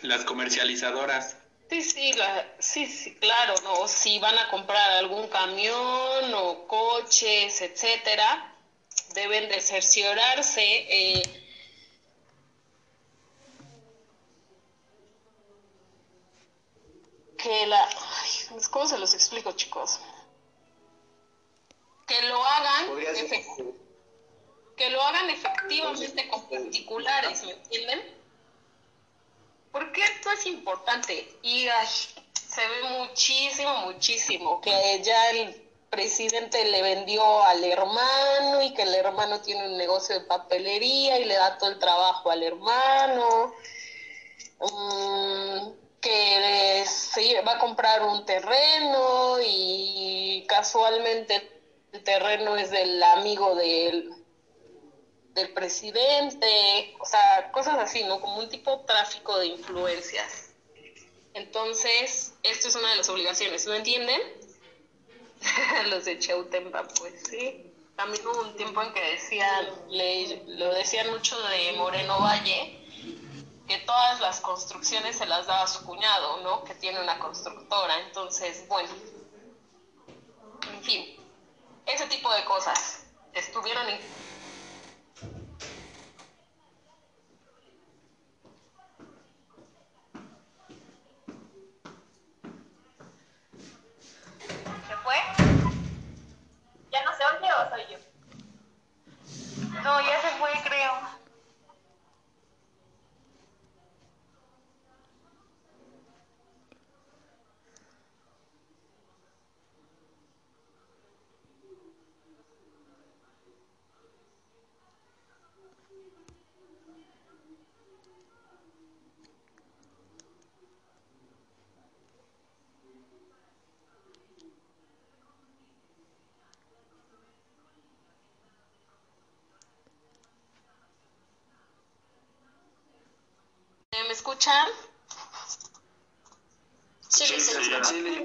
Las comercializadoras. Sí, sí, la- sí, sí, claro, ¿no? Si van a comprar algún camión o coches, etcétera, deben de cerciorarse. eh, que la... ay, ¿Cómo se los explico, chicos? Que lo hagan... Que lo hagan efectivamente con particulares, ¿me entienden? Porque esto es importante y ay, se ve muchísimo, muchísimo que ya el presidente le vendió al hermano y que el hermano tiene un negocio de papelería y le da todo el trabajo al hermano. Mm, que se va a comprar un terreno y casualmente el terreno es del amigo del, del presidente, o sea, cosas así, ¿no? Como un tipo de tráfico de influencias. Entonces, esto es una de las obligaciones, ¿no entienden? [LAUGHS] Los de Cheutempa, pues sí. También hubo un tiempo en que decían, lo decían mucho de Moreno Valle, que todas las construcciones se las daba su cuñado, ¿no? Que tiene una constructora. Entonces, bueno, en fin, ese tipo de cosas estuvieron en ¿Se fue? ¿Ya no se oye o soy yo? No, ya se fue, creo. ¿Eh, ¿Me escuchan? Sí, Sí, sí, sí, sí. ya. Sí,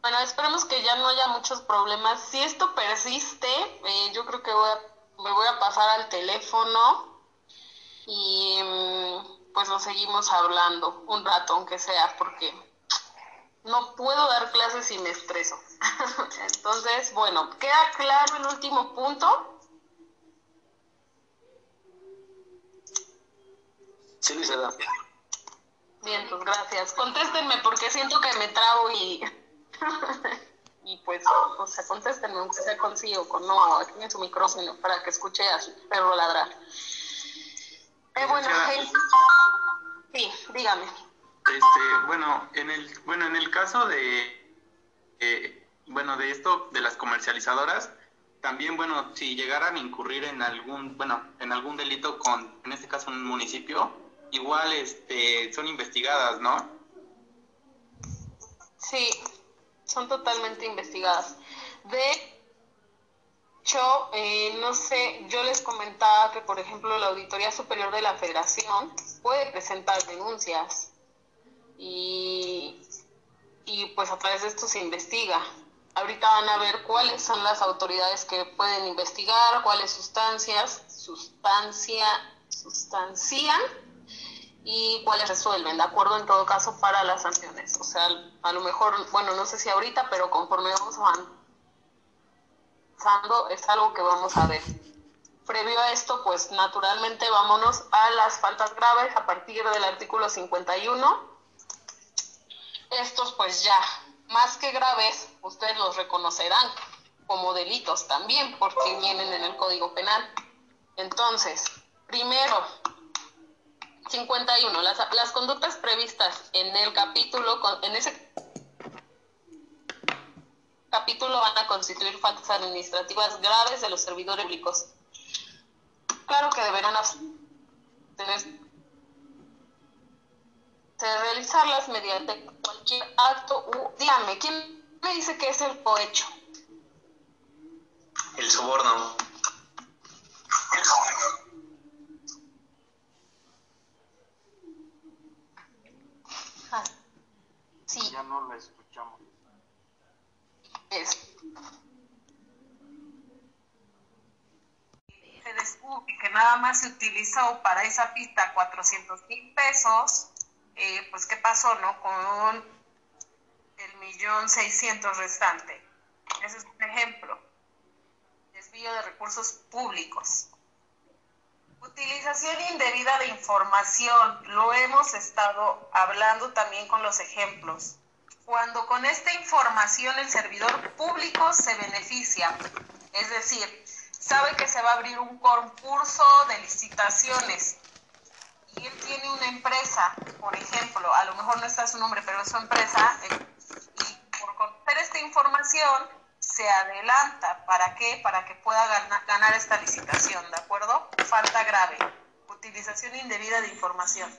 Bueno, esperemos que ya no haya muchos problemas. Si esto persiste, eh, yo creo que voy a- me voy a pasar al teléfono y mm, pues lo seguimos hablando un rato, aunque sea, porque no puedo dar clases y me estreso. [LAUGHS] Entonces, bueno, ¿queda claro el último punto? Sí, licenciada. Bien, pues gracias. Contéstenme porque siento que me trabo y... [LAUGHS] y pues, o sea, contéstenme, aunque sea con sí o con no, aquí en su micrófono para que escuche a su perro ladrar. Eh, bueno. Sí, dígame. Este, bueno, en el, bueno, en el caso de, eh, bueno, de esto de las comercializadoras, también, bueno, si llegaran a incurrir en algún, bueno, en algún delito con, en este caso, un municipio, igual, este, son investigadas, ¿no? Sí, son totalmente investigadas. De hecho, eh, no sé, yo les comentaba que, por ejemplo, la Auditoría Superior de la Federación puede presentar denuncias y, y pues a través de esto se investiga. Ahorita van a ver cuáles son las autoridades que pueden investigar, cuáles sustancias, sustancia, sustancian y cuáles resuelven, ¿de acuerdo? En todo caso, para las sanciones. O sea, a lo mejor, bueno, no sé si ahorita, pero conforme vamos avanzando, es algo que vamos a ver. Previo a esto, pues naturalmente vámonos a las faltas graves a partir del artículo 51. Estos, pues ya, más que graves, ustedes los reconocerán como delitos también, porque vienen en el Código Penal. Entonces, primero, 51. Las, las conductas previstas en el capítulo, con- en ese capítulo van a constituir faltas administrativas graves de los servidores públicos. claro que deberán abstenerse de realizarlas mediante cualquier acto u... Dígame, ¿quién me dice que es el cohecho? El soborno. Ah, sí. Ya no la escuchamos. Es. Se descubre que nada más se utilizó para esa pista 400 mil pesos, eh, pues ¿qué pasó, no? Con el millón seiscientos restante. Ese es un ejemplo. Desvío de recursos públicos. Utilización indebida de información. Lo hemos estado hablando también con los ejemplos. Cuando con esta información el servidor público se beneficia, es decir, sabe que se va a abrir un concurso de licitaciones y él tiene una empresa, por ejemplo, a lo mejor no está su nombre, pero es su empresa, eh, y por conocer esta información se adelanta. ¿Para qué? Para que pueda ganar, ganar esta licitación, ¿de acuerdo? Falta grave. Utilización indebida de información.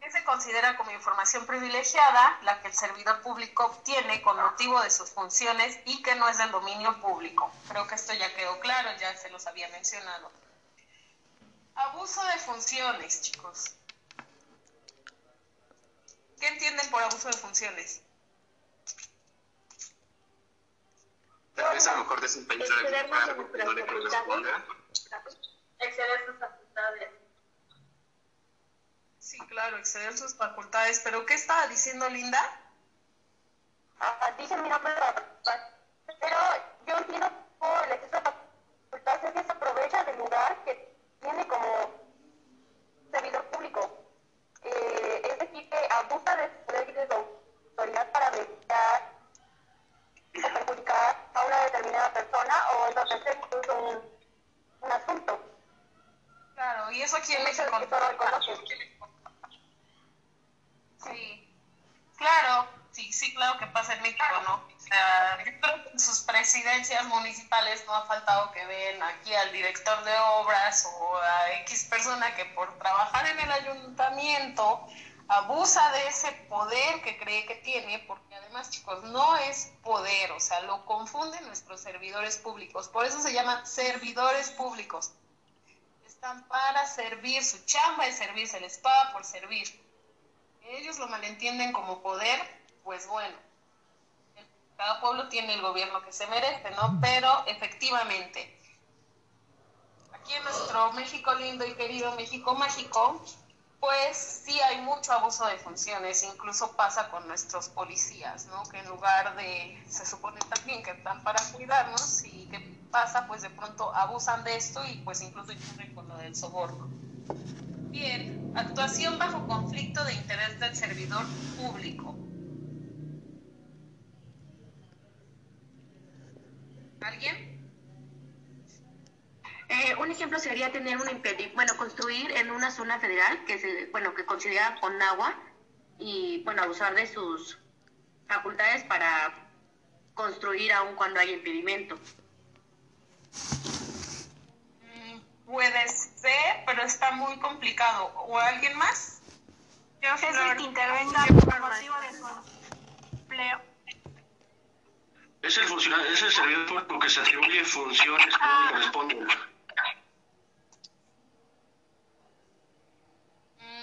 ¿Qué se considera como información privilegiada? La que el servidor público obtiene con motivo de sus funciones y que no es del dominio público. Creo que esto ya quedó claro, ya se los había mencionado. Abuso de funciones, chicos. ¿Qué entienden por abuso de funciones? Tal vez a lo mejor desempeñar algún cargo que no le corresponda. Exceder sus facultades. Sí, claro, exceder sus facultades. ¿Pero qué estaba diciendo Linda? Ah, dice mi nombre, obras o a X persona que por trabajar en el ayuntamiento abusa de ese poder que cree que tiene, porque además, chicos, no es poder, o sea, lo confunden nuestros servidores públicos, por eso se llaman servidores públicos. Están para servir, su chamba es servir, se les paga por servir ellos lo malentienden como poder, pues bueno, cada pueblo tiene el gobierno que se merece, ¿no? Pero efectivamente, aquí en nuestro México lindo y querido México mágico, pues sí hay mucho abuso de funciones, incluso pasa con nuestros policías, ¿no? Que en lugar de, se supone también que están para cuidarnos y qué pasa, pues de pronto abusan de esto y pues incluso incurren con lo del soborno. Bien, actuación bajo conflicto de interés del servidor público. ¿Alguien? Eh, un ejemplo sería tener un impedimento, bueno, construir en una zona federal que se, bueno, que considera con agua y, bueno, abusar de sus facultades para construir aun cuando hay impedimento. Mm, Puede ser, pero está muy complicado. ¿O alguien más? Yo es el que intervenga por motivo de su empleo. Es el, funcionario, es el servidor público que se atribuye funciones que no le corresponden.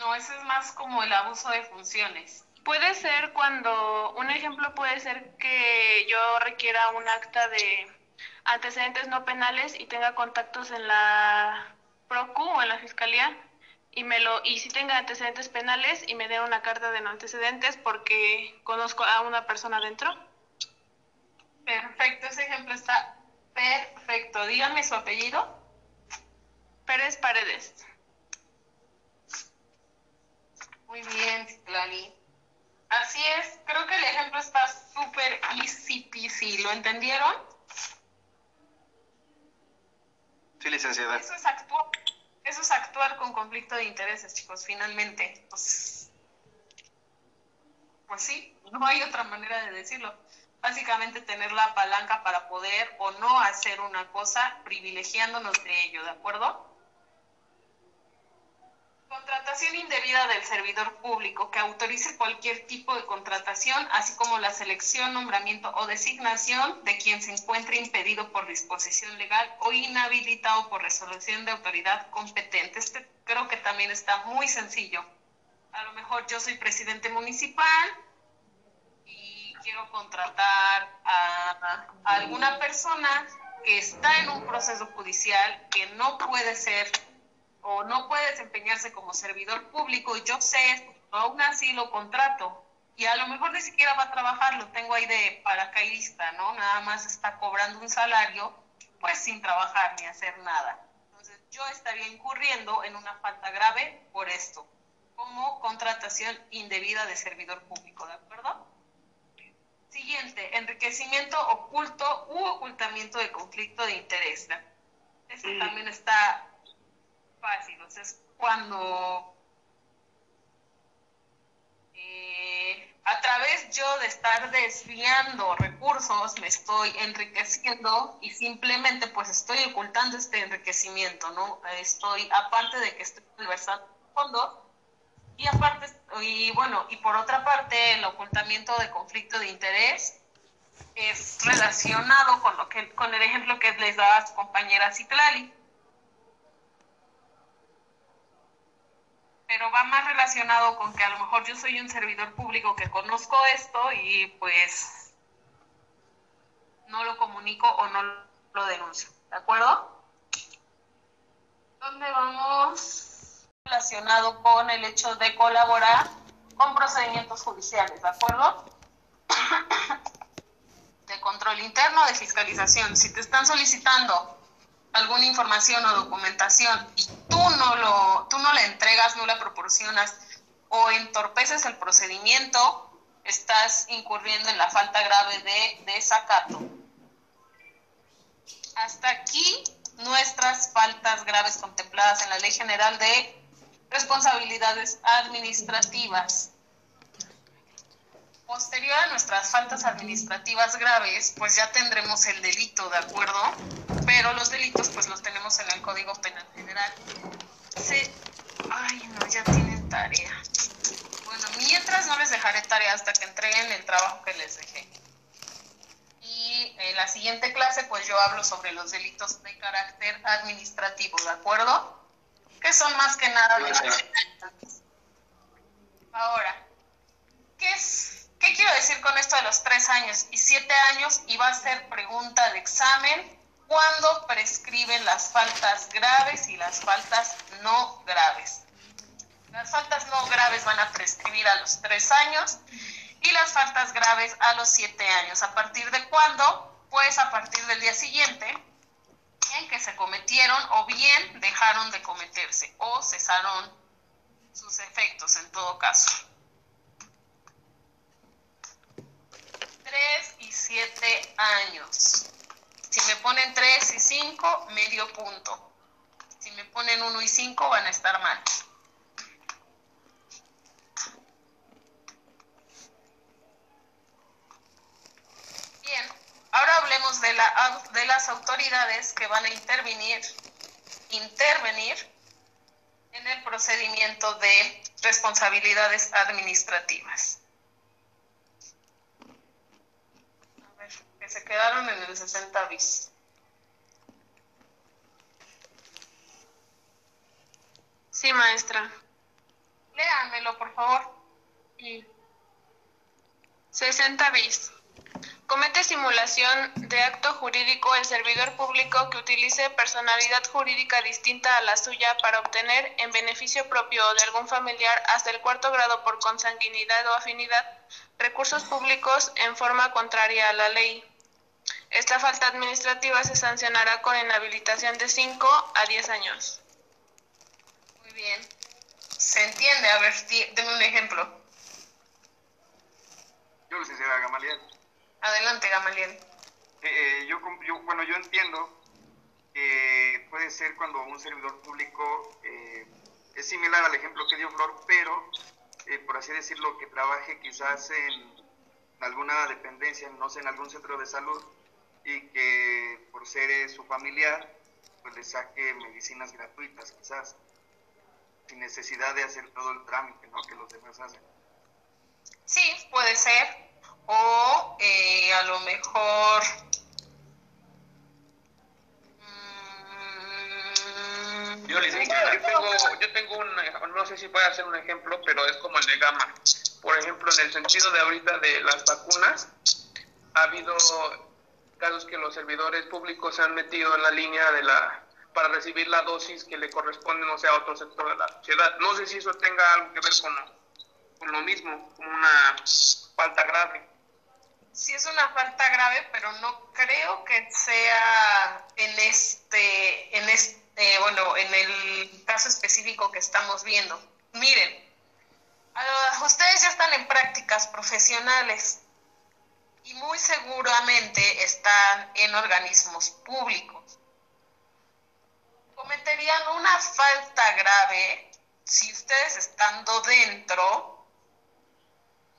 No, ese es más como el abuso de funciones. Puede ser cuando, un ejemplo puede ser que yo requiera un acta de antecedentes no penales y tenga contactos en la PROCU o en la Fiscalía y me lo y si tenga antecedentes penales y me den una carta de no antecedentes porque conozco a una persona dentro. Perfecto, ese ejemplo está perfecto. Díganme su apellido. Pérez Paredes. Muy bien, Citlali. Así es, creo que el ejemplo está súper easy peasy. ¿Lo entendieron? Sí, licenciada. Eso es actuar, eso es actuar con conflicto de intereses, chicos, finalmente. Pues, pues sí, no hay otra manera de decirlo. básicamente tener la palanca para poder o no hacer una cosa privilegiándonos de ello, ¿de acuerdo? Contratación indebida del servidor público que autorice cualquier tipo de contratación, así como la selección, nombramiento o designación de quien se encuentre impedido por disposición legal o inhabilitado por resolución de autoridad competente. Este creo que también está muy sencillo. A lo mejor yo soy presidente municipal y quiero contratar a, a alguna persona que está en un proceso judicial que no puede ser o no puede desempeñarse como servidor público y yo sé esto, aún así lo contrato y a lo mejor ni siquiera va a trabajar, lo tengo ahí de paracaidista, ¿no? Nada más está cobrando un salario pues sin trabajar ni hacer nada. Entonces yo estaría incurriendo en una falta grave por esto, como contratación indebida de servidor público, ¿de acuerdo? Siguiente, enriquecimiento oculto u ocultamiento de conflicto de interés. Este también está fácil, o sea, es cuando eh, a través yo de estar desviando recursos me estoy enriqueciendo y simplemente pues estoy ocultando este enriquecimiento, ¿no? Estoy, aparte de que estoy malversando fondos, y aparte, y bueno, y por otra parte, el ocultamiento de conflicto de interés es relacionado con lo que con el ejemplo que les daba a su compañera Citlali. Pero va más relacionado con que a lo mejor yo soy un servidor público que conozco esto y pues no lo comunico o no lo denuncio. ¿De acuerdo? ¿Dónde vamos? relacionado con el hecho de colaborar con procedimientos judiciales, ¿de acuerdo? [COUGHS] De control interno, de fiscalización. Si te están solicitando alguna información o documentación y tú no lo, tú no la entregas, no la proporcionas o entorpeces el procedimiento, estás incurriendo en la falta grave de desacato. Hasta aquí nuestras faltas graves contempladas en la Ley General de responsabilidades administrativas. Posterior a nuestras faltas administrativas graves, pues ya tendremos el delito, ¿de acuerdo? Pero los delitos pues los tenemos en el Código Penal General. Sí. Ay, no, ya tienen tarea. Bueno, mientras no les dejaré tarea hasta que entreguen el trabajo que les dejé. Y en la siguiente clase pues yo hablo sobre los delitos de carácter administrativo, ¿de acuerdo? que son más que nada los Ahora, ¿qué, es, ¿qué quiero decir con esto de los tres años y siete años? Y va a ser pregunta de examen, ¿cuándo prescriben las faltas graves y las faltas no graves? Las faltas no graves van a prescribir a los tres años y las faltas graves a los siete años. ¿A partir de cuándo? Pues a partir del día siguiente en que se cometieron o bien dejaron de cometerse o cesaron sus efectos en todo caso. 3 y 7 años. Si me ponen 3 y 5, medio punto. Si me ponen 1 y 5, van a estar mal. Ahora hablemos de, la, de las autoridades que van a intervenir, intervenir en el procedimiento de responsabilidades administrativas. A ver, que se quedaron en el 60 bis. Sí, maestra. Léanmelo, por favor. 60 bis. Comete simulación de acto jurídico el servidor público que utilice personalidad jurídica distinta a la suya para obtener, en beneficio propio o de algún familiar hasta el cuarto grado por consanguinidad o afinidad, recursos públicos en forma contraria a la ley. Esta falta administrativa se sancionará con inhabilitación de 5 a 10 años. Muy bien. ¿Se entiende? A ver, denme un ejemplo. Yo, licenciada Gamaliel. Adelante, Gamaliel. Eh, eh, yo, bueno, yo entiendo que puede ser cuando un servidor público eh, es similar al ejemplo que dio Flor, pero por así decirlo, que trabaje quizás en alguna dependencia, no sé, en algún centro de salud y que por ser eh, su familiar, pues le saque medicinas gratuitas quizás, sin necesidad de hacer todo el trámite, ¿no? Que los demás hacen. Sí, puede ser. O eh, a lo mejor Yo, les digo, yo tengo, yo tengo un, no sé si puede hacer un ejemplo, pero es como el de Gama. Por ejemplo, en el sentido de ahorita de las vacunas, ha habido casos que los servidores públicos se han metido en la línea de la para recibir la dosis que le corresponde, no sea a otro sector de la sociedad. No sé si eso tenga algo que ver con, con lo mismo, como una falta grave. Sí es una falta grave, pero no creo que sea en este, en este bueno, en el caso específico que estamos viendo. Miren, ustedes ya están en prácticas profesionales y muy seguramente están en organismos públicos. Cometerían una falta grave si ustedes estando dentro,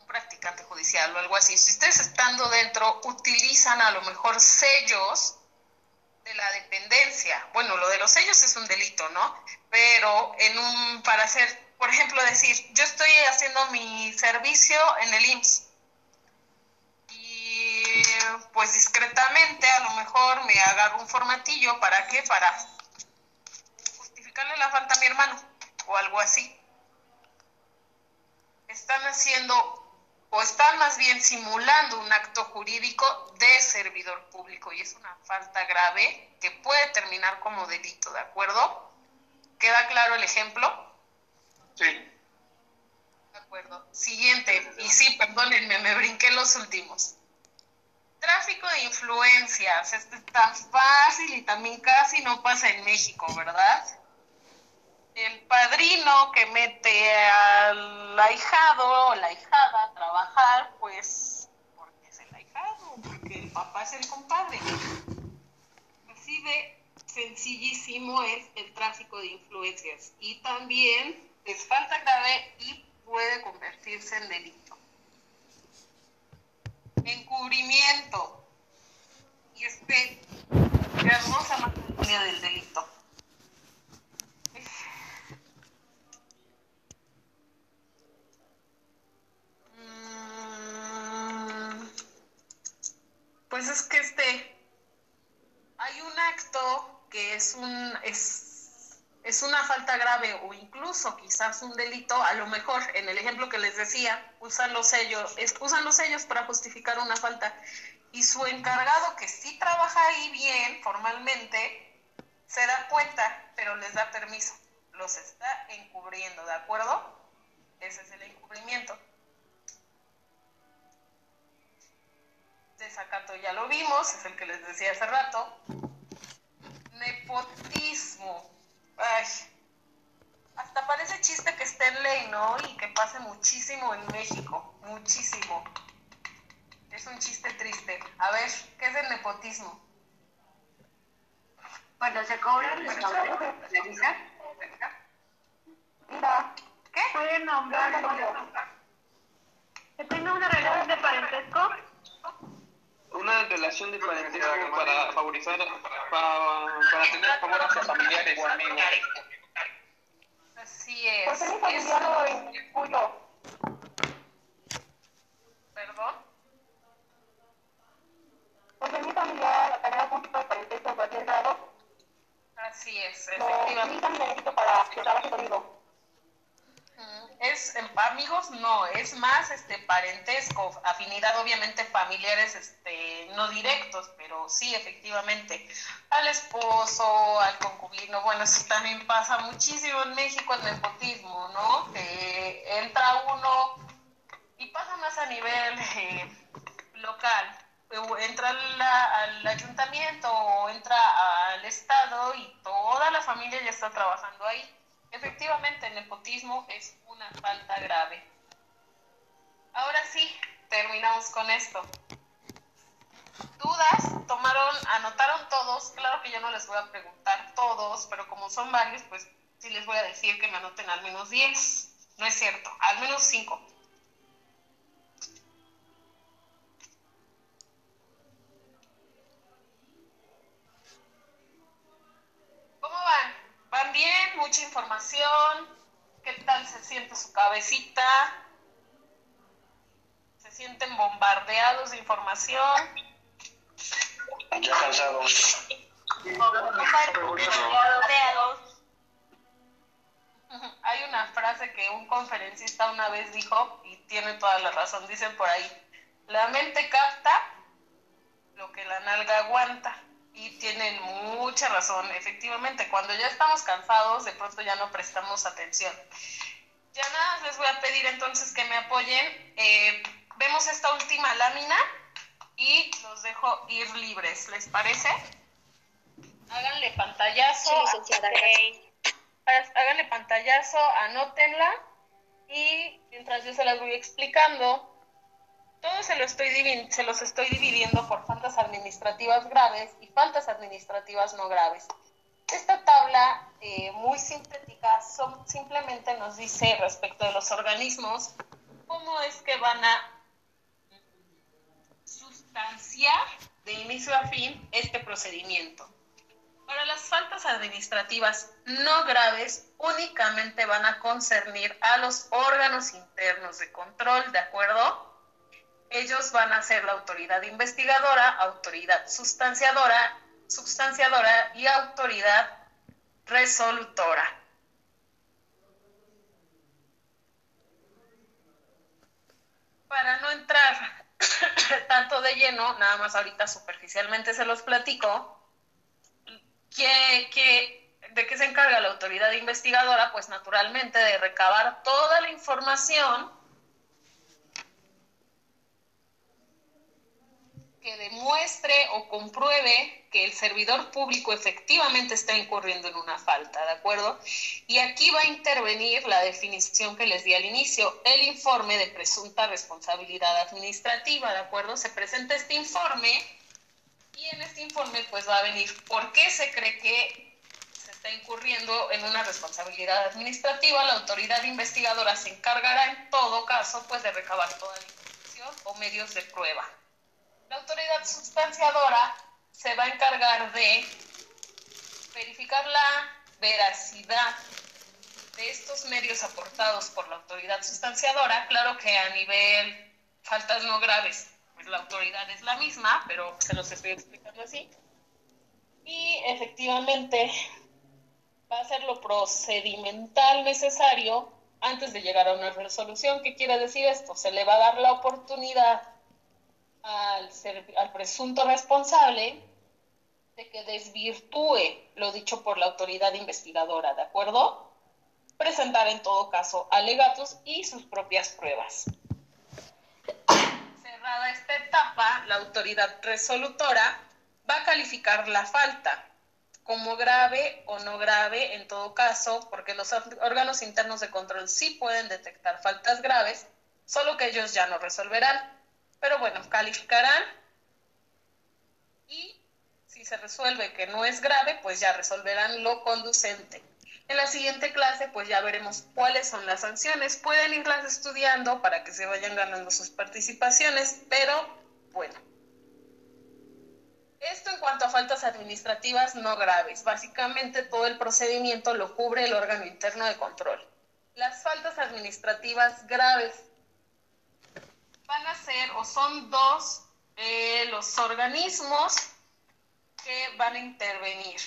un practicante judicial o algo así, si ustedes estando dentro utilizan a lo mejor sellos de la dependencia. Bueno, lo de los sellos es un delito, ¿no? Pero en un para hacer, por ejemplo, decir, yo estoy haciendo mi servicio en el IMSS pues discretamente a lo mejor me agarro un formatillo para qué? Para justificarle la falta a mi hermano o algo así. Están haciendo o están más bien simulando un acto jurídico de servidor público y es una falta grave que puede terminar como delito, ¿de acuerdo? ¿Queda claro el ejemplo? Sí. De acuerdo. Siguiente, y sí, perdónenme, me brinqué los últimos. Tráfico de influencias, este es tan fácil y también casi no pasa en México, ¿verdad? el padrino que mete al ahijado o la ahijada a trabajar, pues porque es el ahijado, porque el papá es el compadre. Así de sencillísimo es el tráfico de influencias y también es falta grave y puede convertirse en delito. Encubrimiento. Y este hermosa materia del delito Pues es que este, hay un acto que es un, es, es una falta grave o incluso quizás un delito, a lo mejor en el ejemplo que les decía, usan los sellos, usan los sellos para justificar una falta y su encargado que sí trabaja ahí bien formalmente, se da cuenta, pero les da permiso, los está encubriendo, ¿de acuerdo? Ese es el encubrimiento. desacato ya lo vimos, es el que les decía hace rato. Nepotismo. Ay, hasta parece chiste que esté en ley, ¿no? Y que pase muchísimo en México, muchísimo. Es un chiste triste. A ver, ¿qué es el nepotismo? Cuando se cobran los ¿qué? Pueden nombrar que tenga una relación de parentesco una relación de parentesco para favorizar, para, para tener favor a sus familiares o amigos. Así es. Porque mi familiar lo incuyo. ¿Perdón? Porque mi familiar tener algún tipo de parentesco en cualquier grado. Así es, efectivamente. No, para que trabaje conmigo es amigos no, es más este parentesco, afinidad obviamente familiares este no directos, pero sí efectivamente al esposo, al concubino, bueno, eso también pasa muchísimo en México el nepotismo, ¿no? Que entra uno y pasa más a nivel eh, local, entra al ayuntamiento o entra al estado y toda la familia ya está trabajando ahí Efectivamente, el nepotismo es una falta grave. Ahora sí, terminamos con esto dudas, tomaron, anotaron todos, claro que yo no les voy a preguntar todos, pero como son varios, pues sí les voy a decir que me anoten al menos 10, no es cierto, al menos 5. ¿Cómo van? ¿Van bien? ¿Mucha información? ¿Qué tal se siente su cabecita? ¿Se sienten bombardeados de información? Ya cansados. Hay una frase que un conferencista una vez dijo, y tiene toda la razón, dicen por ahí, la mente capta lo que la nalga aguanta. Y tienen mucha razón, efectivamente, cuando ya estamos cansados, de pronto ya no prestamos atención. Ya nada, les voy a pedir entonces que me apoyen. Eh, vemos esta última lámina y los dejo ir libres, ¿les parece? Háganle pantallazo. Háganle pantallazo, anótenla y mientras yo se las voy explicando, todo se, lo estoy, se los estoy dividiendo por faltas administrativas graves y faltas administrativas no graves. Esta tabla eh, muy sintética simplemente nos dice respecto de los organismos cómo es que van a sustanciar de inicio a fin este procedimiento. Para las faltas administrativas no graves únicamente van a concernir a los órganos internos de control, ¿de acuerdo? ellos van a ser la autoridad investigadora, autoridad sustanciadora, sustanciadora y autoridad resolutora. Para no entrar [LAUGHS] tanto de lleno, nada más ahorita superficialmente se los platico, que, ¿de qué se encarga la autoridad investigadora? Pues naturalmente de recabar toda la información que demuestre o compruebe que el servidor público efectivamente está incurriendo en una falta, ¿de acuerdo? Y aquí va a intervenir la definición que les di al inicio, el informe de presunta responsabilidad administrativa, ¿de acuerdo? Se presenta este informe y en este informe pues va a venir por qué se cree que se está incurriendo en una responsabilidad administrativa, la autoridad investigadora se encargará en todo caso pues de recabar toda la información o medios de prueba. La autoridad sustanciadora se va a encargar de verificar la veracidad de estos medios aportados por la autoridad sustanciadora. Claro que a nivel faltas no graves, pues la autoridad es la misma, pero se los estoy explicando así. Y efectivamente va a ser lo procedimental necesario antes de llegar a una resolución. ¿Qué quiere decir esto? Se le va a dar la oportunidad al, presunto responsable de que desvirtúe lo dicho por la autoridad investigadora, ¿de acuerdo? Presentar en todo caso alegatos y sus propias pruebas. Cerrada esta etapa, la autoridad resolutora va a calificar la falta como grave o no grave en todo caso, porque los órganos internos de control sí pueden detectar faltas graves, solo que ellos ya no resolverán. Pero bueno, calificarán y si se resuelve que no es grave, pues ya resolverán lo conducente. En la siguiente clase, pues ya veremos cuáles son las sanciones. Pueden irlas estudiando para que se vayan ganando sus participaciones, pero bueno. Esto en cuanto a faltas administrativas no graves. Básicamente todo el procedimiento lo cubre el órgano interno de control. Las faltas administrativas graves van a ser o son dos eh, los organismos que van a intervenir.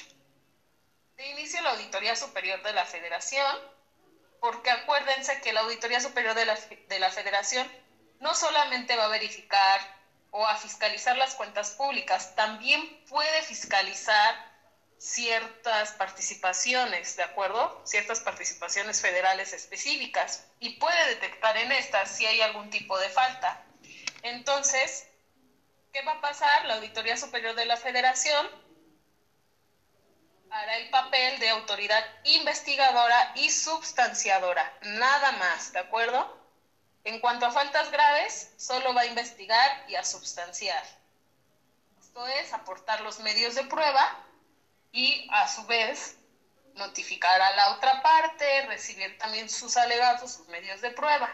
De inicio la Auditoría Superior de la Federación, porque acuérdense que la Auditoría Superior de la, de la Federación no solamente va a verificar o a fiscalizar las cuentas públicas, también puede fiscalizar ciertas participaciones, ¿de acuerdo? Ciertas participaciones federales específicas y puede detectar en estas si hay algún tipo de falta. Entonces, ¿qué va a pasar? La Auditoría Superior de la Federación hará el papel de autoridad investigadora y substanciadora, nada más, ¿de acuerdo? En cuanto a faltas graves, solo va a investigar y a substanciar. Esto es aportar los medios de prueba y a su vez notificar a la otra parte, recibir también sus alegatos, sus medios de prueba.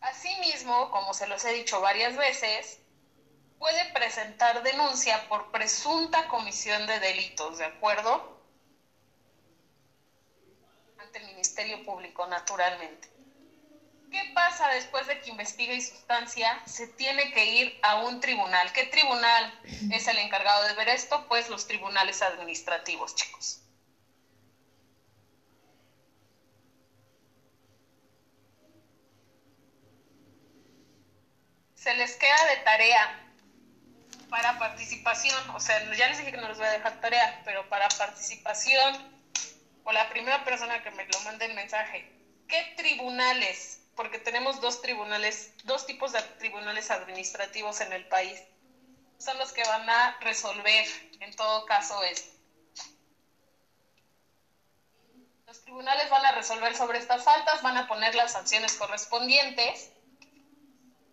Asimismo, como se los he dicho varias veces, puede presentar denuncia por presunta comisión de delitos, ¿de acuerdo? Ante el Ministerio Público, naturalmente. ¿Qué pasa después de que investigue y sustancia? Se tiene que ir a un tribunal. ¿Qué tribunal es el encargado de ver esto? Pues los tribunales administrativos, chicos. Se les queda de tarea para participación, o sea, ya les dije que no les voy a dejar tarea, pero para participación, o la primera persona que me lo mande el mensaje, ¿qué tribunales porque tenemos dos tribunales, dos tipos de tribunales administrativos en el país. Son los que van a resolver, en todo caso, esto. Los tribunales van a resolver sobre estas faltas, van a poner las sanciones correspondientes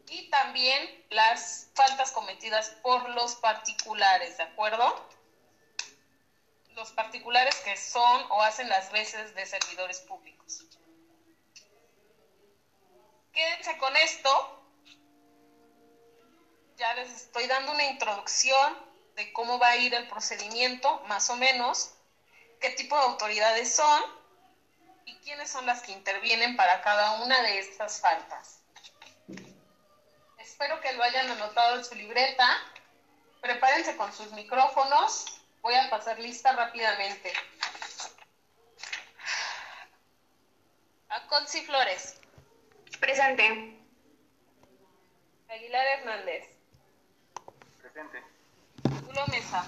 y también las faltas cometidas por los particulares, ¿de acuerdo? Los particulares que son o hacen las veces de servidores públicos. Quédense con esto. Ya les estoy dando una introducción de cómo va a ir el procedimiento, más o menos, qué tipo de autoridades son y quiénes son las que intervienen para cada una de estas faltas. Espero que lo hayan anotado en su libreta. Prepárense con sus micrófonos. Voy a pasar lista rápidamente. A Conci Flores. Presente. Aguilar Hernández. Presente. Julio Mesa.